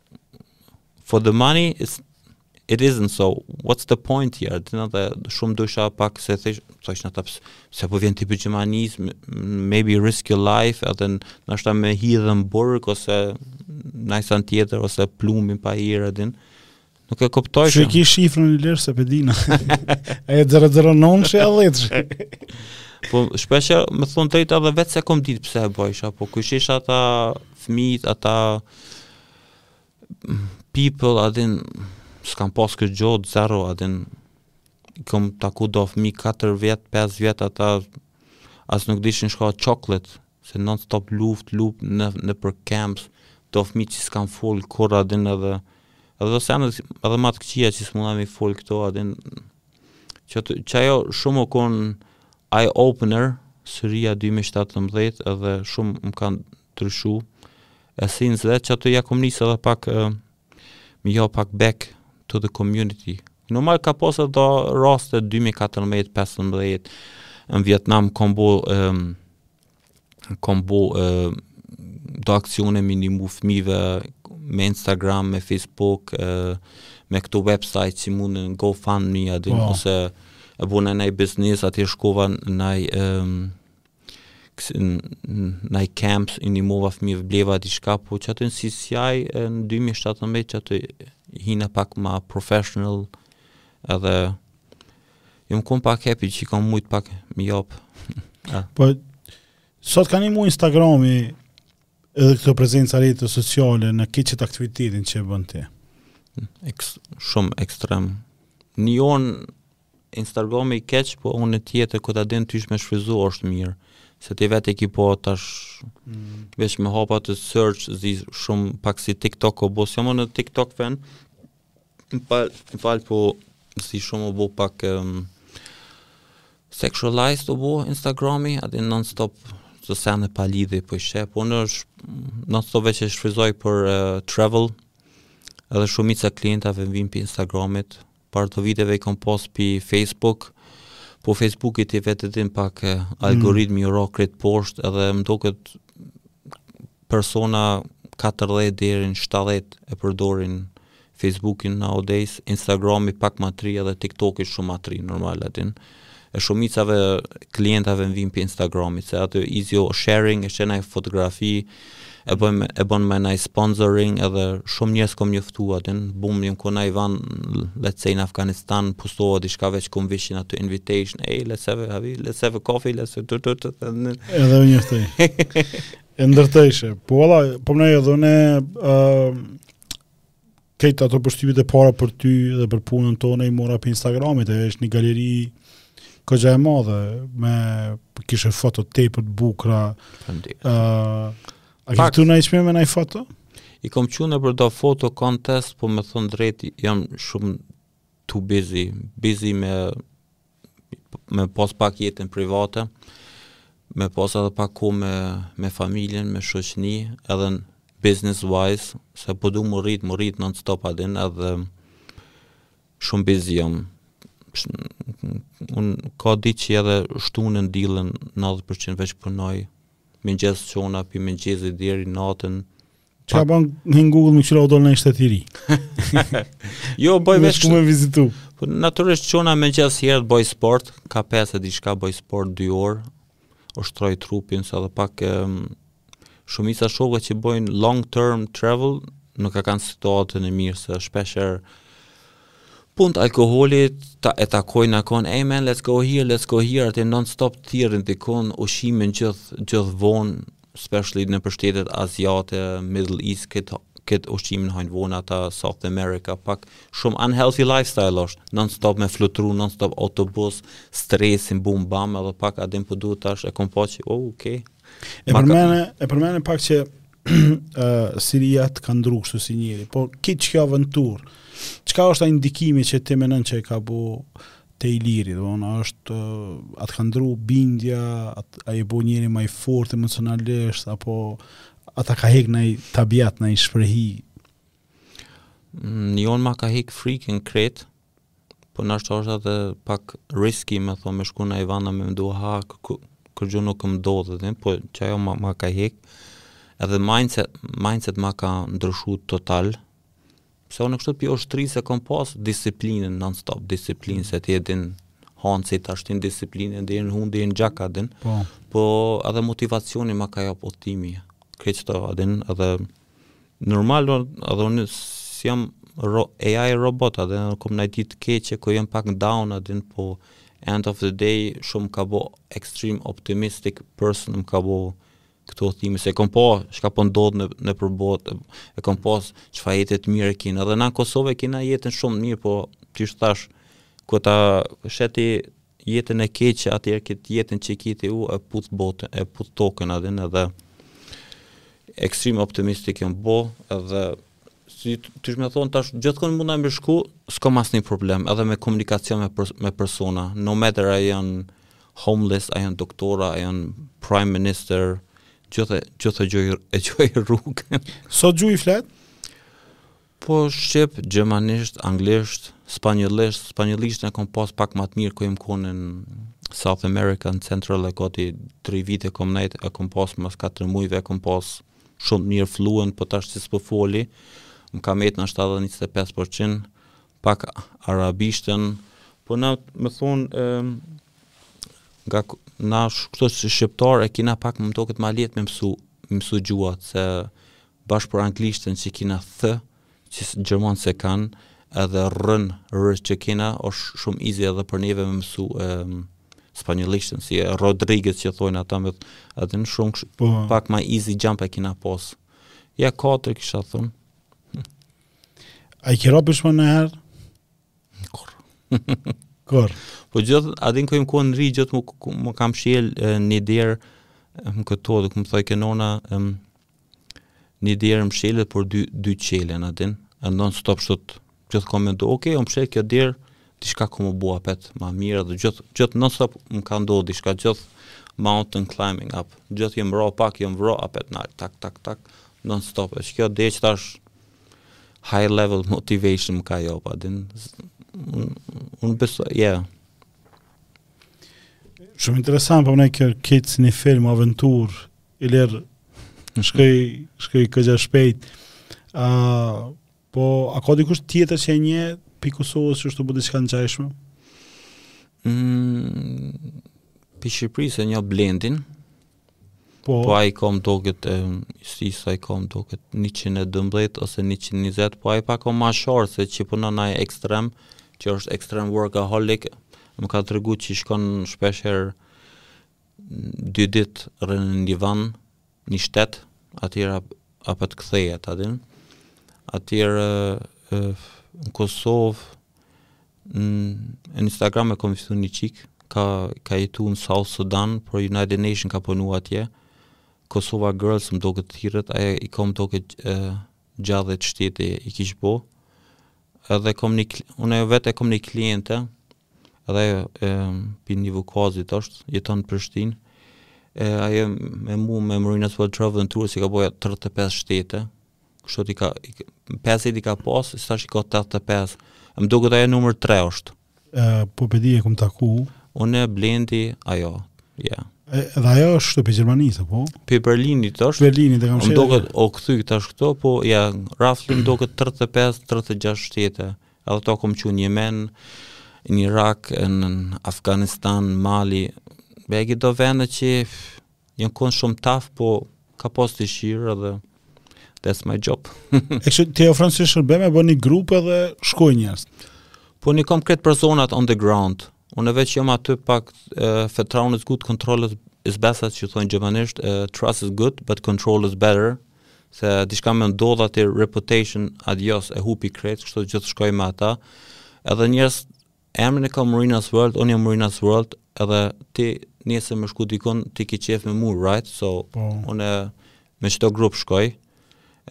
for the money it's it isn't so what's the point here dmth shumë dyshojn pak se thojshin thojshin ata pse po vjen ti pi Gjermanisë maybe risk your life a din najsen me hi n' burg ose najsen tjetër ose plumin pa hiri a din nuk e kuptoj shumë çiki shifrën i lër se pedina e zero non se allit po shpesh me thon drejt edhe vetë s'e kom ditë pse e bëj apo kush ishin ata fëmijët ata people a din s'kam pas këtë gjo zero a din kom taku do fëmi 4 vjet 5 vjet ata as nuk dishin shka chocolate se non stop luft luft në nëpër camps do fëmi që s'kam fol kurr a din edhe edhe sene edhe ma të këqija që s'mund me i fol këto a din Që qajo shumë o konë eye opener, Syria 2017 edhe shumë më kanë ndryshu, e sinqerisht, qaty ja kom nisë edhe pak, me jap pak back to the community. Normal ka pas edhe do raste 2014-15, në Vietnam kom bo, um, kom bo e, do aksione me ndihmu fmive me Instagram, me Facebook, e, me këto website që mund në GoFundMe, a din, oh. Po. ose e bona naj biznis, atje shkova në naj në naj camps i ndihmova fëmive bleva dishka po qaty në Siri në 2017 qaty hina pak ma professional edhe Jom kon pak happy që i kam mujt pak mi jap. po sa t'ka nimu Instagrami edhe këto prezenca rrjete sociale në këtë aktivitetin që bën ti. Eks, shumë ekstrem. Në njo anë Instagrami i keq, po n'anën tjetër kur ta din qysh me shfrytzu është mirë se ti vetë e ki pa tash mm. veç me hap atë search si shumë pak si TikTok u bo s'jam TikTok fan Më fal, më fal po si shumë u bo pak um, sexualized u bo Instagrami, a din non stop sene pa lidhje po i sheh, po unë non stop veç e shfryzoj për uh, travel. Edhe shumica klientave vijnë pi Instagramit, para tre viteve i kam pas pi Facebook, po Facebooki ti vetë e din pak algoritmi mm. ra krejt poshtë edhe më duket Persona katërdhjetë deri në shtatëdhjetë e përdorin Fejsbukin nowadays, Instagrami pak ma t'ri edhe TikToki shumë ma t'ri normal aty. E shumica e klientave më vijnë pi Instagramit, se aty easy o sharing, e sheh naj fotografi, e bën e bën naj sponsoring edhe shumë njerëz kom njoftu aty, bum jam kon naj vend let's say në Afganistan postova diçka veç kur m'vishin aty invitation, ej let's have a let's have a coffee, let's edhe u njoftoj. E ndërtojshe, po valla, po më edhe unë ë këto ato përshtypjet e para për ty dhe për punën tane i mora pi Instagramit, e është një galeri goxha e madhe, me kishe foto tepër të bukra. Ë A ke fitu naj çmim me naj foto? I kom çu në për do foto contest, po me thënë drejt, jam shumë too busy, busy me me pas pak jetën private, me pas edhe pak kohë me me familjen, me shoqni, edhe në business wise, se po du m'u rrit, m'u rrit non stop a din edhe shumë busy jam. Un ka ditë që edhe shtunën dillën 90% veç punoj. Mëngjes çona pi mëngjesi deri natën Çka bën në Google me çfarë udhëton në ni shtet të ri. jo, bëj veç... Me shku me vizitu. Po, Natyrisht, çona mëngjes herët bëj sport, ka pesë e diçka bëj sport dy orë, ushtroj trupin, sado pak e, shumica shokëve që bëjnë long term travel, nuk e kanë situatën e mirë, se shpeshherë punët e alkoholit, ta, e takojnë nakon, hey man, let's go here, let's go here, a din non stop të tjerët ndikon, ushqimin gjithë, gjithë vonë, especially nëpër shtetet aziate, middle east, këtë këtë ushqimin hajnë vonë ata South America, pak shumë unhealthy lifestyle është, non stop me flutru, non stop autobus, stresin, bum, bam, edhe pak a din për po duhet tash, e kom pa që, oh, okay. E përmene, e përmene pak që uh, Siria të ka ndru kështu si njeri, po këtë çka aventurë, çka është ai ndikimi që ti menon që e ka bo te Iliri domethënë a është a të ka ndru bindjet a je bo njeri më i fortë emocionalisht apo a ta ka hek naj tabiat naj shprehi mm, njo ma ka hek frikën krejt po nashta është edhe pak risky me thonë me shku naj ven e me mendu ha kurgjo nuk më ndodh edhe po që ajo ma, ma ka hek edhe mindset, mindset ma ka ndryshu total Pse unë kështu si pi ushtrie se kom pas disiplinën non stop, disiplinë se ti e din Hanci tash ti disiplinën deri në hundë deri në gjak a din. Po. Po edhe motivacioni ma ka jap udhtimi. Krejt këto a din edhe normal edhe unë s'jam ro, AI robot a din kom naj ditë të keqe ku jam pak down a din po end of the day shumë më ka bo extreme optimistic person më ka bo këto udhëtime se e kom pa çka po ndodh nëpër botë e kom pa çfarë jetë të mirë e kina edhe na në Kosovë e kina jetën shumë të mirë po qysh thash kur ta sheh ti jetën e keqe atëherë këtë jetën që e ki ti u e puth botën e puth tokën a din edhe ekstrem optimistik jam bo edhe si me thon tash gjithkund mundem me shku, s'kam asnjë problem, edhe me komunikacion me pers me persona, no matter a janë homeless, a janë doktora, a janë prime minister, gjithë gjithë e gjej e gjej rrugë. Sa gjuhë i flet? Po shqip, gjermanisht, anglisht, spanjollisht, spanjollisht e kom pas pak më të mirë kur jam konë në South America, në Central e gati 3 vite kom nejt, e kom pas mas 4 mujve, e kom pas Shumë të mirë fluent, po tash që s'po foli, më ka metë nja 75 përqin, pak arabishten, po na me thonë, e, nga na këto si shqiptar e kina pak më duket ma lehtë me mësu, me mësu gjuhët se bash për anglishten që kina thë, Qe gjermant s'e kan edhe r-në r që kena osht shum easy edhe për neve me mësu e spanjollishten si e Rodriguez që thojn ata me edhe në shum po. pak ma easy jump e kena pas ja katër kisha thon A e ki ra pishman najherë? Kurrë. Kurrë. Po gjithë, a din kur jam konë i ri, gjithë më, m'ka mshel një derë më këto, dhe më thojke nona, em, një derë mshelet, por dy, dy çelen, a din, e non stop qashtu, gjithë kom mendu, oke, okay, mshelet kjo derë, dishka ka me u bo apet, ma mirë, dhe gjithë, gjithë non stop më ka ndo, dishka gjithë, mountain climbing up. Gjithë jam vro pak, jam vro apet na tak tak tak non stop. Është kjo dhe që tash high level motivation më ka jap a din unë besoj ja yeah. shumë interesant po ne kjo si një film aventur i ler shkoj shkoj koha shpejt a uh, po a ka dikush tjetër që e nje pi Kosovës që është tu bo diçka të ngjajshme mm, pi Shqipëri e njoh Blendin Po. Po ai ka m'doket e si sa i ka m'doket 112 ose 120, po ai pak o ma shorë se që punon ai ekstrem, që është ekstrem workaholic, më ka tregu që shkon shpesh herë dy dit rrën në një vend, një shtet, atje apo të kthehet aty. Atje në Kosovë Në Instagram e kam gjetë një qikë, ka, ka jetu në South Sudan, për United Nation ka punu atje. Kosova Girls më doket thirret, ajo i ka m'doket uh, gjashdhet shtete i kishë bo. Edhe kam një, unë vetë e kam një kliente, edhe e, për një vukazit është, jeton në Prishtinë, e, ajo me mu me Marina's World Travel në ture, i ka bo ajo 35 shtete, Kështu i ka 50 i ka pas, tash i ka 85. Më duket ajo numër 3 është. Ë po pe di e kom taku. Unë Blendi ajo. Ja. Yeah. Edhe ajo është pi Gjermanisë, po? Pi Berlinit është. Berlinit e kam shëruar. Më duket o kthy tash këtu, po ja rafli më duket 35, 36 shtete. Edhe tu, kom qenë në Jemen, në Irak, në Afganistan, Mali. Begi do vende që Janë kon shumë taf, po ka pas dëshirë edhe that's my job. e çka ti ofron si shërbeme, bën një grup edhe shkon njerz? Po i kom krejt personat on the ground. Unë veç jam aty pak uh, Vertrauen ist gut, Kontrolle ist, ist besser, që thonë gjermanisht, uh, trust is good, but control is better se diçka me ndodh aty reputation adios e hupi krejt, kështu gjithë shkoj me ata. Edhe njerëz Emrin e ka Marina's World, unë jam Marina's World, edhe ti nëse me shku dikun, ti ki qef me mu, right? So, po. unë me çdo grup shkoj.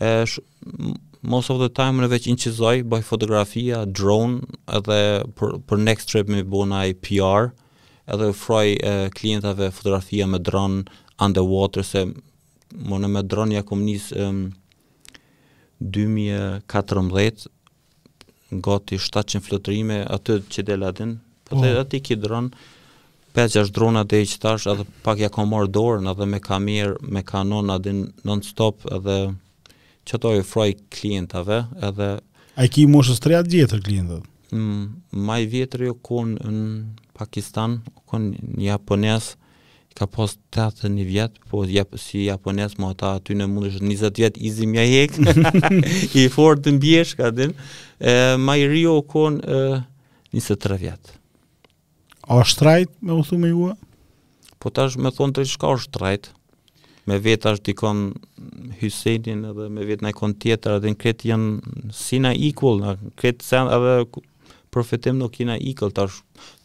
E, sh, most of the time unë veç inqizoj, bëj fotografia, drone, edhe për, për next trip me bo naj PR, edhe u ofroj e, klientave fotografia me drone, underwater, se domethënë me dron ja kom nis e, 2014, gati 700 fluturime aty që del e din, po te aty ki dron 5-6 drona deri që tash edhe pak ja kom marr dorën edhe me kamer, me kanon aty non stop edhe qato ju ofroj klientave edhe A i ki moshës të vjetër klientët? Mm, më i vjetri u kon në Pakistan, u kon një japonez, I ka pas tetëdhjetë e një vjet, po jep si japonez, ma ata aty në mundesh 20 vjet, easy me ja hek, i fort n' mbjesh, e din. E, ma i ri o kon e, 23 vjet. A është right me udhtu me ju? Po tash me thon drejt çka është right, me vet tash dikon Hysenin edhe me vet najkon tjetër, edhe në krejt janë si na equal, në krejt sen edhe Për fitim nuk jena equal tash.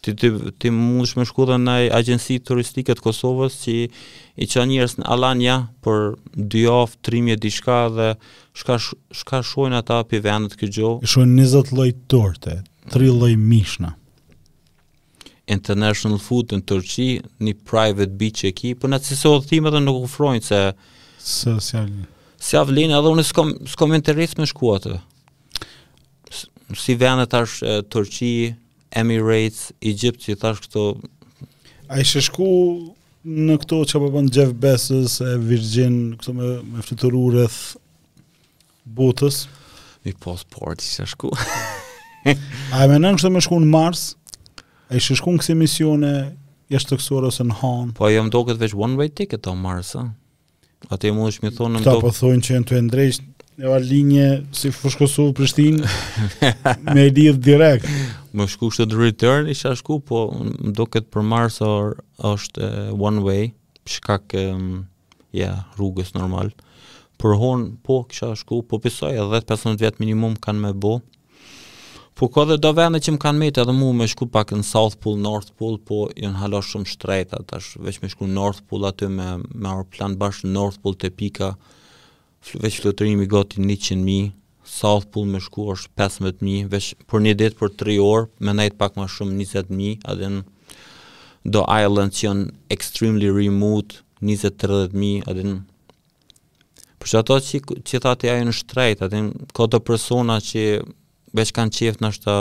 Ti ti ti mundesh me shku në agjenci turistike të Kosovës që i çon njerëz në Alanya për dy javë, tri mijë e diçka dhe shka shka shohin ata pi venit kurgjo. Shohin 20 lloj torte, 3 lloj mishna. International Food në Turqi, një private beach e ki, po në kësi soj udhëtime dhe nuk ofrojnë se... Se s'ia vlen. S'ia vlen, edhe unë s'kom, s'kom interes me shku aty. si vende tash Turqi, Emirates, Egypt, si tash këto A ishe shku në këto që po bën Jeff Bezos e Virgin, këto me me fluturu rreth botës? Me pas pare isha shku. A e menon kështu me shku në Mars? A ishe shku në kësi misione jashtë tokësore ose në Han? Po jo m'duket veç one way ticket o Mars, a? A ti mundesh me i thonë këta po thonë që po tu e ndreq e ban linjë si Fushë Kosovë Prishtinë me lidh direkt. Me shku kështu return, isha shku, po më doket për Mars është one way, shkaku i rrugës normal. Për Honë, po kisha shku, po besoj, edhe 10-15 vjetë minimum kanë me bo, Po ka dhe do vende që më kanë metë edhe mue me shku pak në South Pole, North Pole, po janë hala shumë shtrejta, tash veç me shku në North Pole aty me, me aeroplan bashkë në North Pole te pika, veç fluturimi gati 100.000, South Pole me shku është 15.000, veç për një ditë për 3 orë, me nejtë pak ma shumë 20.000, edhe në do islands që janë extremely remote, 20-30.000, edhe në Për qato që, që thash te janë shtrejtë, ato ka do persona që veç kanë qef ashtu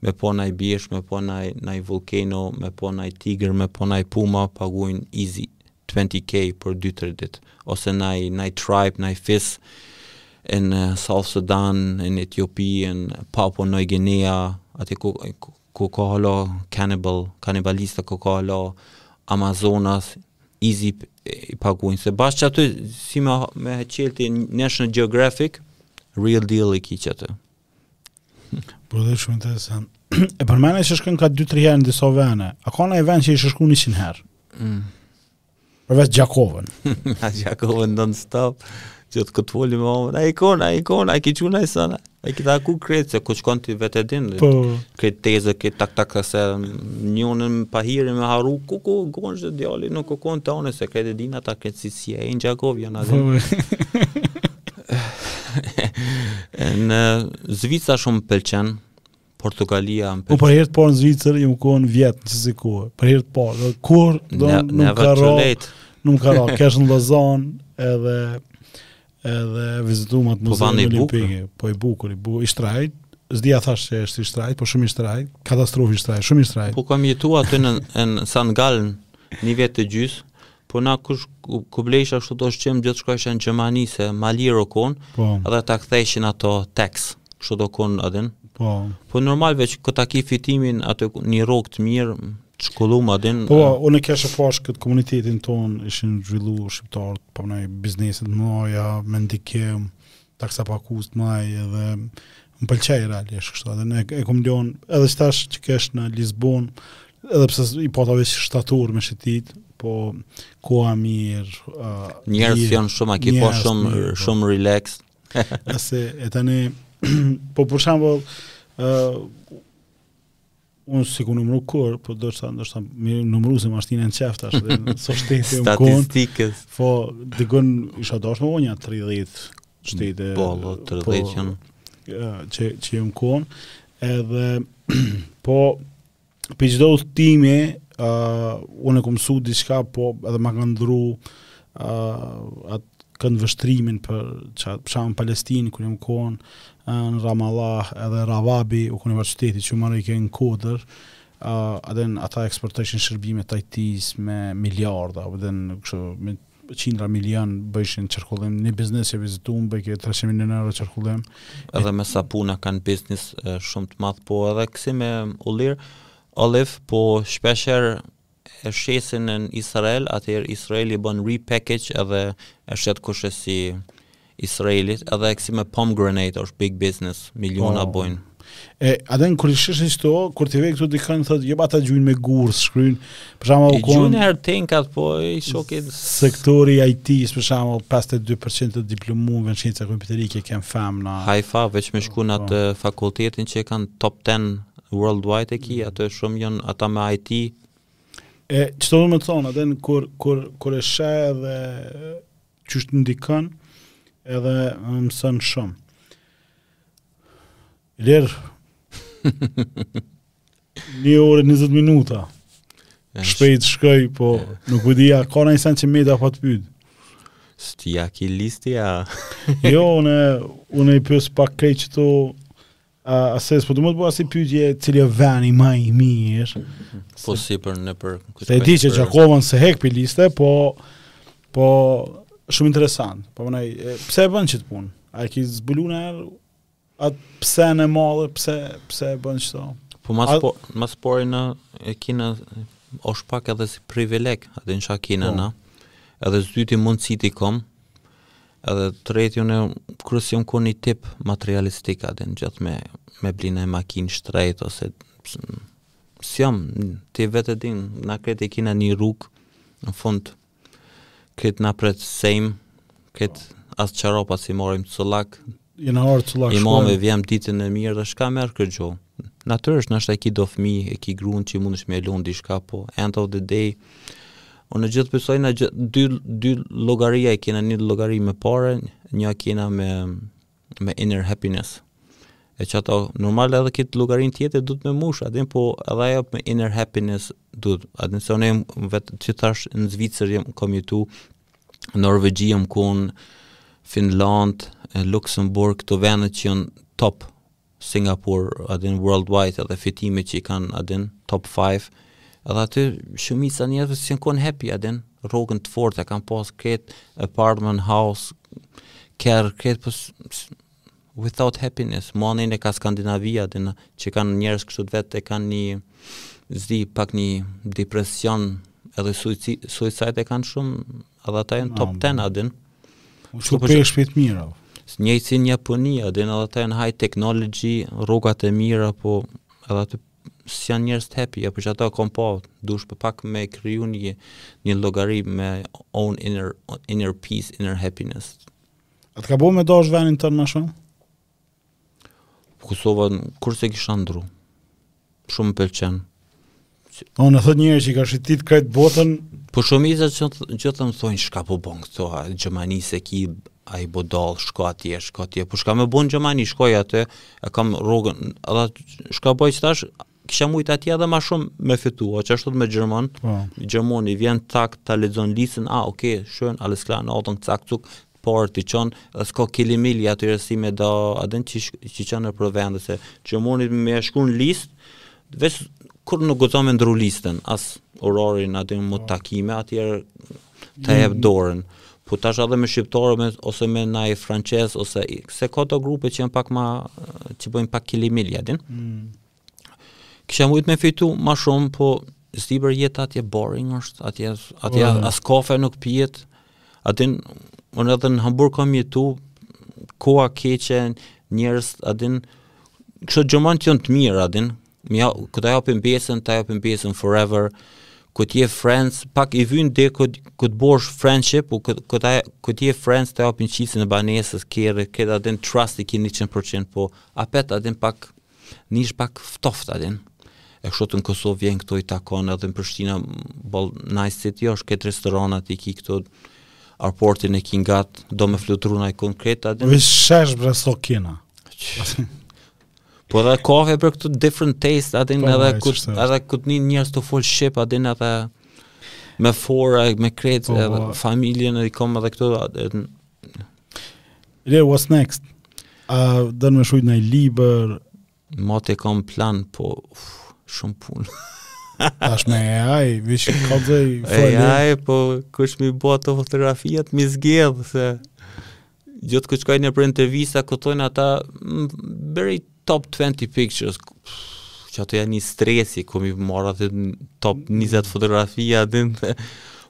me pa naj bishë, me pa naj, naj volcano, me pa naj tiger, me pa naj puma, pagujnë easy 20k për 2-3 dit, ose naj, naj tribe, naj fis, në South Sudan, në Etiopi, në Papua New Guinea, aty ku, ku, ku ka hala cannibal, kanibalista ku ka hala Amazonas, easy i paguajnë se bash qaty si me, me qel ti National Geographic, real deal i ki qaty. Por dhe shumë interesant. e përmene që ke shku ka 2-3 herë në disa vene. A ka naj ven që ki shku 100 herë? Mm. Përveç Gjakovën. A Gjakovën non stop. Qetu kur foli me nonën, a je kon, a je kon, a je qitu, a i sëna, a je qitu ku krejt, se ku shkon ti vetë e din, po. krejt teze, krejt tak tak, se njënën pahiri me haru, ku ku, ku ku është djali, nuk ku ku në të se krejt e dinë, ata krejt si si e i në Gjakovë, janë edhe. Po. në Zvicër shumë m'pëlqen, Portugalia m'pëlqen. Po për herë të parë në Zvicër jam kon vjet në çse kohë. Për herë të parë, do kur do ne, nuk ka rro. Nuk ka rro, kesh në Lozanë edhe edhe vizituam atë po muzeun po olimpik. Po i bukur, i bukur, i shtrejt. S'di a thash se është i shtrejt, po shumë i shtrejt, katastrofë i shtrejt, shumë i shtrejt. Po kam jetuar aty në në San Gallen, një vit e gjys, Po na kishim ble kështu ushqim gjithçka ishe në Gjermani se ma lirë u konë po. edhe ta kthejshin ato taks kështu u konë a din po. po normal veç që ta ki fitimin atë një rogë të mirë të shkollum a din po e... unë e keshë pashë këtë komunitetin tonë ishin zhvillu shqiptarët pa po m'nja bizneset m'nja me ndikim Taksa pagus m'nja edhe më pëlqej realisht kështu edhe e kom lon edhe tash që kesh në Lisbon edhe pse i pata veç shtator me shetit po koha mir uh, njerëz janë shumë aki po shumë po. shumë po. relax qashtu e tani po për shembull uh, Unë s'i kom numru kurr, po duhet ndoshta me numru se ma shtin në qef tash a din në sa shtete jam kon. Statistikës. Po dikon u dasht me nja 30 shtete. Po, 30 po, janë që që jam kon. Edhe po pi çdo udhëtimi, uh, unë kam mësuar diçka, po edhe ma ka ndrru uh, atë këndvështrimin për shembull në Palestinë kur jam kon në Ramallah edhe Ravabi u kon universiteti që ma rrike në kodër uh, a din ata eksportojshin shërbime t'IT-s me miliarda edhe kështu me qindra milion bëjshin qarkullim një biznes që vizitum bojke 300 milion euro qarkullim edhe me sapuna kanë biznes shumë të madh po edhe kësi me ullinj Olive po shpeshherë e shesin nën Israel atëherë Israeli bën repackage edhe e shet kishe si e Israelit edhe e kësi me pomegranate është big business miliona po. bojnë E a din kur i sheh këto, kur ti vje këtu dikush thotë jo ata gjujnë me gurë, shkruajn. Për shembull, ku gjujnë herë tenkat, po i shoki sektori i IT-s për shembull, 52% të diplomuar në shkenca kompjuterike kanë kon femna. Haifa veç me shku në atë po. fakultetin që kanë top 10 Worldwide e ki a din shumë janë ata me IT. E kto du me thonë a din kur kur kur e sheh edhe qysh të ndikon edhe mëson shumë. Ler Një orë 20 minuta. Shpejt shkoj, po nuk e di a ka një sen që m'u dasht me t'pyet. Se ti e ki listën a. jo, unë unë i pata krejt qito Uh, se s'po du me të bo asi pytje cili o veni ma i mirë. Po si për në për... Se e di që Gjakovën s'e hek pi liste, po... Po... Shumë interesant. Po më Pse e bën qit punë? A e ki zbulu najherë at psenë e madhe? Pse, pse e bën që të? Po ma s', po, ma s'pari na e kina... Osht pak edhe si privileg, a din që e kina po. na. Edhe s'dyti mundësitë i kom. Edhe të tretën unë kurrë s'jam kon një tip materialistik a din gjithë me me bli naj makinë t'shtrejt ose s'jam ti vetë e din na krejt e kina një rrugë në fund krejt na pret same krejt as çorapa s'i morim cullak Jena ardh cullak shkojmë. Imami vjen ditën e mirë dhe shka merr kurgjo. Natyrisht, nëse i ki do fmi, e ki grun që mundesh me lonë dishka, po end of the day, unë gjithë besoj në gjithë, dy, dy llogaria i kena një llogari me pare, një kena me, me inner happiness. E qato, normal edhe këtë llogarin tjetër, duhet me mush, a din, po edhe ajo me inner happiness, duhet, a din, se unë vetë, qysh thash në Zvicër, jem, kom jetu, Norvegji, jem kon, Finland, Luxemburg, këto vende që janë top Singapur, a din worldwide edhe fitime që i kanë a din top 5. Edhe aty shumica njerëzve s'janë kon happy a din, rrogën të fortë e kanë pas krejt apartment house, kerr krejt, po Without happiness, ma anena ka Skandinavia a din që janë njerëz kështu të vetë e kanë një s'di pak një depresion edhe suicide e kanë shumë edhe ata janë top 10 a din. Kështu për shkë shpit mirë. E njëjtë si në Japoni a din edhe ata janë high technology, rrogat e mira po edhe aty s'janë njerëz të happy, apo qata kom pa, duhesh për pak me kriju një, një llogari me own inner, inner peace, inner happiness. A të ka bo me dash venin ton ma shumë? Kosova kurrë s'e kisha ndrru. Shumë m'pëlqen. Po na thot njeri që e ka shetit krejt botën. Po shumica, që më thojnë shka po bon këtu, a Gjermani s'e ki a je budall, shko atje, shko atje, po shka me bo n'Gjermani, shkoj atje, e kam rrogën, edhe shka boj qetash, kisha mujt atje edhe ma shumë me fitu, o qashtu të me gjermon, po. Gjermoni vjen cak ta lexon listën, a, oke, okay, schön, alles klar, në auton cak cuk, por të çon, e s'ka kili mili aty rësi me da, a din që, që çon nëpër vende, se Gjermoni me e shku në list, veç kur nuk guxon me ndrru listën, as orarin, a din më po. takime, atëherë, ta jep mm. dorën. Po tash edhe me shqiptarë me ose me naj francez ose i, se ka do grupe që janë pak ma që bëjnë pak kilimili a din. Mm. Kisha mujt me fitu ma shumë, po s'di për jetë atje boring është, atje, atje oh. as kafe nuk pijet, a din, unë edhe në Hamburg kam jetu, koha e keqe, njerëz, a din, kështu gjerman që janë të mirë, a din, Ja, kur ta japin besën, ta japin besën forever, kur të je friends, pak i vynë dhe kur të bosh friendship, kur të je friends, ta japin qelsin e banesës, kerrin, krejt a din trust i kini 100%, po apet a din pak, njerëz pak t'ftoftë a din, e kështu të në Kosovë vjen krejt i takon edhe në Prishtina boll nice city është krejt restoranat i ki krejt airportin e ki ngat do me flutru najkun krejt a din në shesh bre so kina Po edhe kafe për këtu different taste a din po, edhe kur edhe kur t'i nin njerëz tu fol shqip a din edhe me fora me krejt po, edhe po. familjen e kam edhe këtu edhe Le what's next? A don me shkrujt ni libër? Atë e kam plan, po uf, shumë punë. Tash me AI, veç i ka dhe i fërë. AI, po kush mi bo ato fotografiat, mi zgjedhë, se... Gjithë ku shkoj nëpër intervista, kur thojnë ata, bjeri top 20 pictures, që ato janë një stresi, ku mi marrë ato top 20 fotografia, a din, dhe,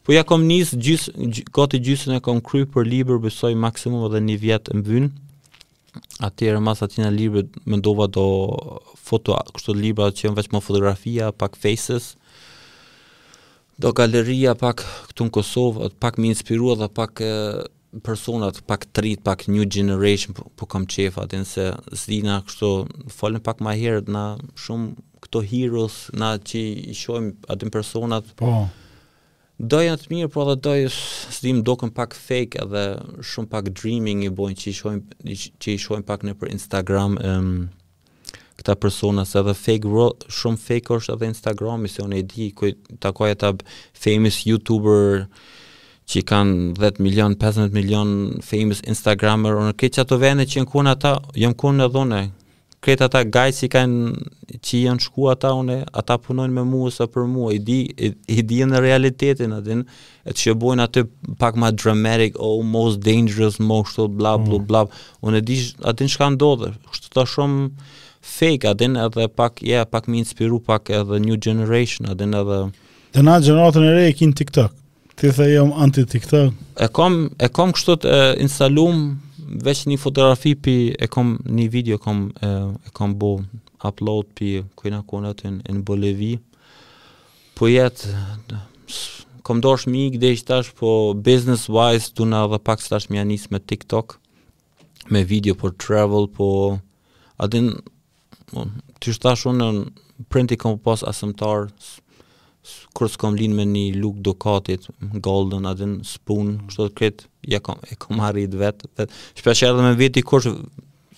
po ja kom nis, gjys, gati gjysën e kom kry për libër, besoj maksimum edhe një vjet më vyn, atëherë mas atij libri mendova do foto kështu libra që janë vetëm fotografia pak faces do galeria pak këtu në Kosovë pak mi inspiru dhe pak personat pak të rit pak new generation po, po kam qef a din se s'di na kështu folëm pak ma herët na shumë këto heroes na që i shojmë a din personat po do janë të mirë po edhe do s'di m'doken pak fake edhe shumë pak dreaming i bojnë që i shojmë që i shojmë pak nëpër Instagram um, këta persona se edhe fake bro, shumë fake është edhe Instagrami, se unë e di, kur i takoj ata famous youtuber që kanë 10 milion, 15 milion famous Instagramer, unë krejt qato vene që jan kon ata, jam kon edhe unë, krejt ata guide që kanë, që janë shku ata, unë, ata punojnë me mua, ose për mua, i di, i, e di realitetin, a din, Ata që bojnë aty pak ma dramatic, oh, most dangerous, most kështu, bla, mm. bla, bla, unë e di a din shka ndodh, kështu shumë fake, a din edhe pak, ja, yeah, pak mi inspiru, pak edhe new generation, a din edhe... Dhe na gjeneratën e re e kina TikTok, ti the jam anti-TikTok. E kom, e kom kështu të instalum, veç një fotografi pi, e kom një video, kom, e, e kom bo upload pi kur jena kon atje në Bolivi, Po yes, kom dosh me ik deri tash, po business wise du une edhe pak tash me ia nis me TikTok, me video për travel, po a din, po, qysh tash unë, prindit i kom pas arsimtarë, kur s'kom lin me ni lug dukatit, golden, a din, spoon, kështu që krejt, e kom, e kom arrit vetë, vet. shpesh edhe me vet dikush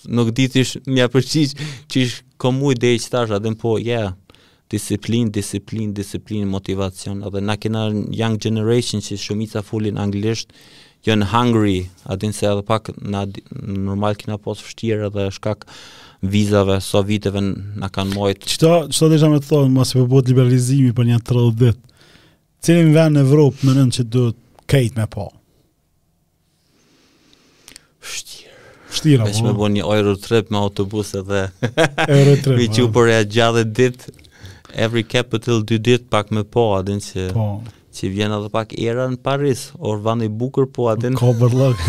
Nuk di qysh me ia përgjigj qysh kom mujt deri qetash a din po, ja, yeah. disiplin, disiplin, disiplin, motivacion, edhe na kena young generation që shumica folin anglisht, jon hungry, a din se edhe pak na, normal kena pas vështirë edhe shkak vizave, sa vite na kanë majt. Qëta, qëta deshta me të thonë, masi po bohet liberalizimi për një 30 ditë, cilin vend në Evropë menon që duhet krejt me pa? Vështirë. Vështirë apo? Me bo një euro trip me autobus edhe. Euro trip. Mirë për nja dhjetë ditë. Every capital dy ditë pak me pa, a din se. Po. Që vjen edhe pak era në Paris, ore vend i bukur po a din. Ka bërllok.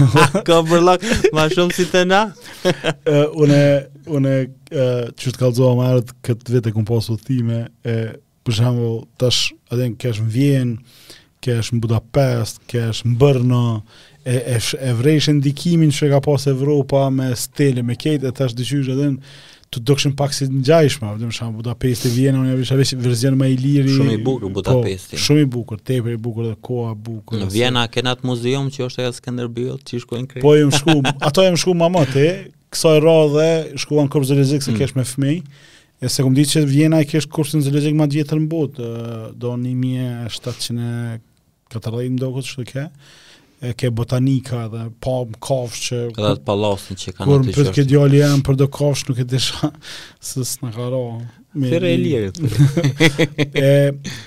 Ka bërllok, ma shumë se te na. uh, une, une, uh, qe të kallzova ma herët, këtë vit kom pas udhëtime, e, Për shembull, tash a din kesh në Vjenë, kesh në Budapest, kesh në Bërno, e, e, e vrejshe ndikimin që ka pas Evropa me stile, me krejt, e tash dyqysh a din të dukshin pak si të ngjashme, për shembull, Budapest e Vjena, unë ja vijsha veç verzion ma i lirë. Shumë i bukur po, Budapesti. Po, shumë i bukur, tepër i bukur dhe koxha bukur. Në Vjena se... kena atë muzium që është e Skenderbeut, që shkojnë krejt. Po, jom shku, aty jom shku ma moti, Kësaj radhe shkum n'kopsht zoologjik se mm. kesh me fëmijë. E s'e kom ditë që Vjena e kish kopshtin zoologjik ma të vjetër në botë, do 1714 më doket qashtu ke, e ke botanika edhe pamë kafsh që... Edhe atë pallasin që kanë të qërë. Kur më pytke djali e për do kafsh nuk e disha, se s'na ka ra. Me thirr e liri. e,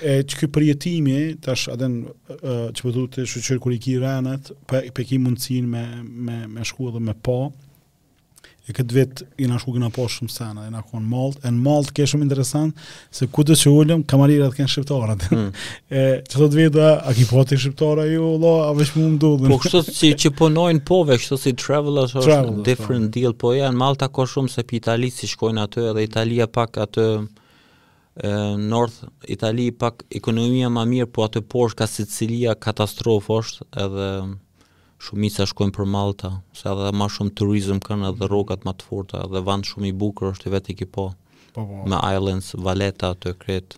e qiky përjetimi, tash a din, që po du me thanë shyqyr kur i ki renet, pe, pe ki mundësin me, me, me shku edhe me pa, e këtë vit jena shku kena pa shumë sena, jena kon në Maltë, e në Maltë ke shumë interesant, se kudo që u ulëm, kamarirat kënë shqiptarët, mm. E, qëta të veta, a keni pa shqiptarë ju, a, a veç mu më doket Po kështu si që punojnë po ve, kështu si travel është travel, po. different po. deal, po në Malta ka shumë se pi Italisë shkojnë aty edhe Italia pak atë e, North Itali pak ekonomia ma mirë, po atje poshtë ka Sicilia katastrofë është edhe shumica shkojnë për Malta, se edhe ma shumë turizm kanë edhe rrogat ma të forta, edhe vend shumë i bukur është, vetë e ki pa, po, po. me islands, Valletta ato krejt.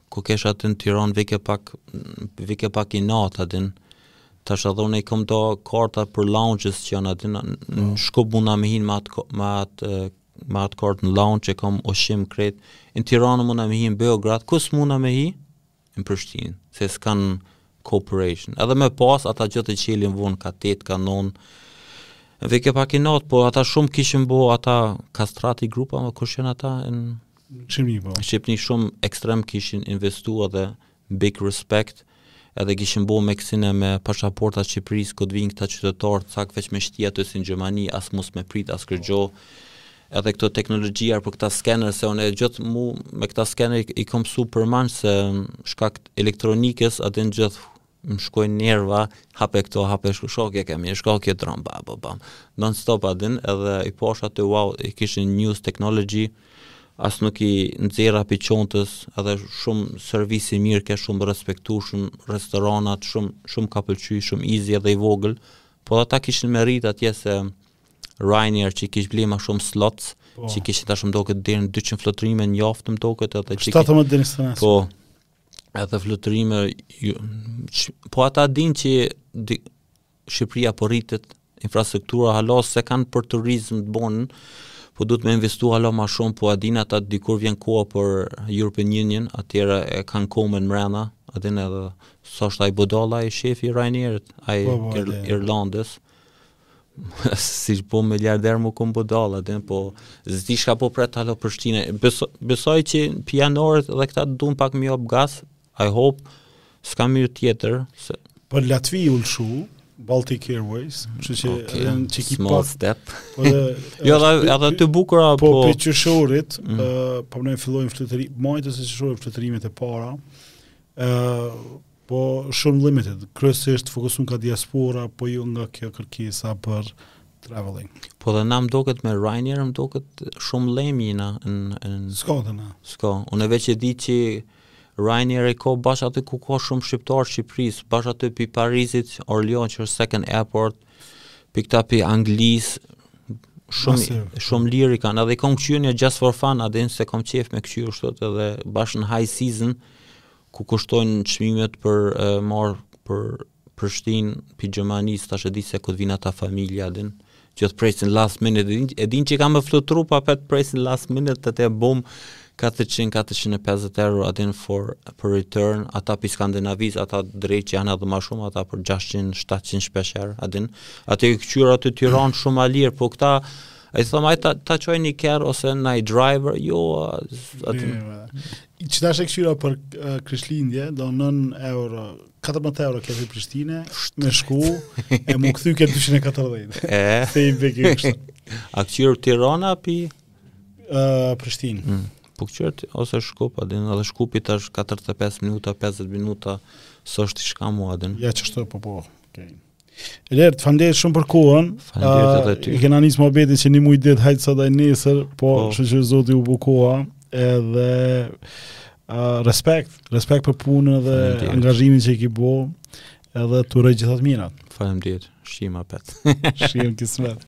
Kur kesh aty në Tiranë vike pak vike pak inat a din. Tash edhe unë i kam do karta për lounges që janë aty në po. Shkup muna me hin me atë me atë me atë kart në lounge që kam ushqim krejt. Në Tiranë muna me hin Beograd, ku s'muna me hi? Në Prishtinë, se s'kanë cooperation. Edhe me pas ata gjithë e çelin vonë kah tetë kah nonë. Vike pak inat, po ata shumë kishin bo ata Kastrati grupa, kush janë ata në Shqipni po. Shqipni shumë ekstrem kishin investu edhe big respect edhe kishin bo mekësine me pashaporta Shqipërisë ku t'vinë këta qytetarë cak veç me shti aty si në Gjermani as mos me prit as kurgjo edhe këto teknologjia për këta skener se unë gjithmonë me këta skener i, i kom super many se shkak të elektronikës a din gjithë më shkojnë nerva, hape këto, hape shko, shka kemi, shka kjo dron, ba, ba, ba, non stop a din, edhe i pashë aty, wow, i kishin new technology, as nuk i nxerra pi çantës, edhe shumë servis i mirë, ke shumë i respektum, shumë restoranet, shumë, shumë m'ka pëlqy, shumë easy edhe i vogël, po ata kishin me rrit atje se Ryanair që i kish ble ma shumë slots, po. që i kishin ta shumë doket dherën 200 fluturime në javë më doket, edhe që i kishin... Po, Edhe fluturime, po ata a din që Shqipëria po rritet, infrastruktura hala s'e kanë për turizm të bonun, po duhet me investu hala ma shumë, po a din ata dikur vjen koha për European Union, atëhere e kanë komën mrena, a din edhe, sa është ai budalla, ai shefi i Ryanairit, ai po, po, irlandez, siç po miliarder me kon budalla, a din po s'di çka po pret hala për Prishtinën. Beso, besoj që pionierët dhe këta dun pak me i jap gaz, I hope, s'ka mënyrë tjetër. Se... Pi Latvisë u lëshu, Baltic Airways, që që okay. edhe në që ki Small pak, step. Po dhe, jo, edhe, edhe të bukura, po... Po, pi qershorit, mm. uh, po ne fillojmë fluturi, majit ose qershorit fluturimet e para, uh, Po shumë limited, kryesisht fokusun ka diaspora, po u mungon kjo kërkesa për traveling. Po dhe na më doket me Ryanair, më doket shumë lirë janë. Ska të na. Ska, unë e veç e di që Ryanair e ka bash aty ku ka shumë shqiptarë Shqipërisë, bash aty pi Parisit, Orleo që është second airport, pi këta pi Anglisë, shumë, shumë lirë i kanë, edhe i kam këqyrë just for fun, a din se kam qef me këqyrë qashtu edhe bash në high season, Kur kushtojnë çmimet për e, marr për Prishtinë, pi Gjermanisë, tash e di se kur vinë ata familja a din, që të presin last minute, e din, e din që kanë me flutru po prapë presin last minute, t'u bon 400-450 euro adin for për return, ata pi Skandinavisë, ata drejt që janë edhe ma shumë, ata për 600-700 shpesh herë, a din, ata i këqyra në Tiranë shumë ma lirë, po këta, a i them, ta, ta çoj një kerr ose një driver, jo, a din... Qeta shi këqyra për uh, Krishtlindje, do nëntë euro, 14 euro këtej Prishtine, me shku, e m'u kthy këtu 240. E? Se i bëgjë kështë. A këqyre Tirana pi? Uh, Prishtinë. Mm. Po këqyra, ose Shkup, a din, edhe Shkupi tash 45 minuta, 50 minuta, së është diçka, a din. Ja, qashtu, po, po, okay. Ler, të faleminderit shumë për kohën. Faleminderit edhe ty. E kena nis muhabetin qe një muj ditë hajt sot e nesër, po, po. kështu që sot u bo koha, edhe uh, respekt, respekt për punën dhe Faleminderit. angazhimin që e ki bo, edhe t'uroj gjitha t'mirat. Faleminderit, shihemi apet. shihemi kismet.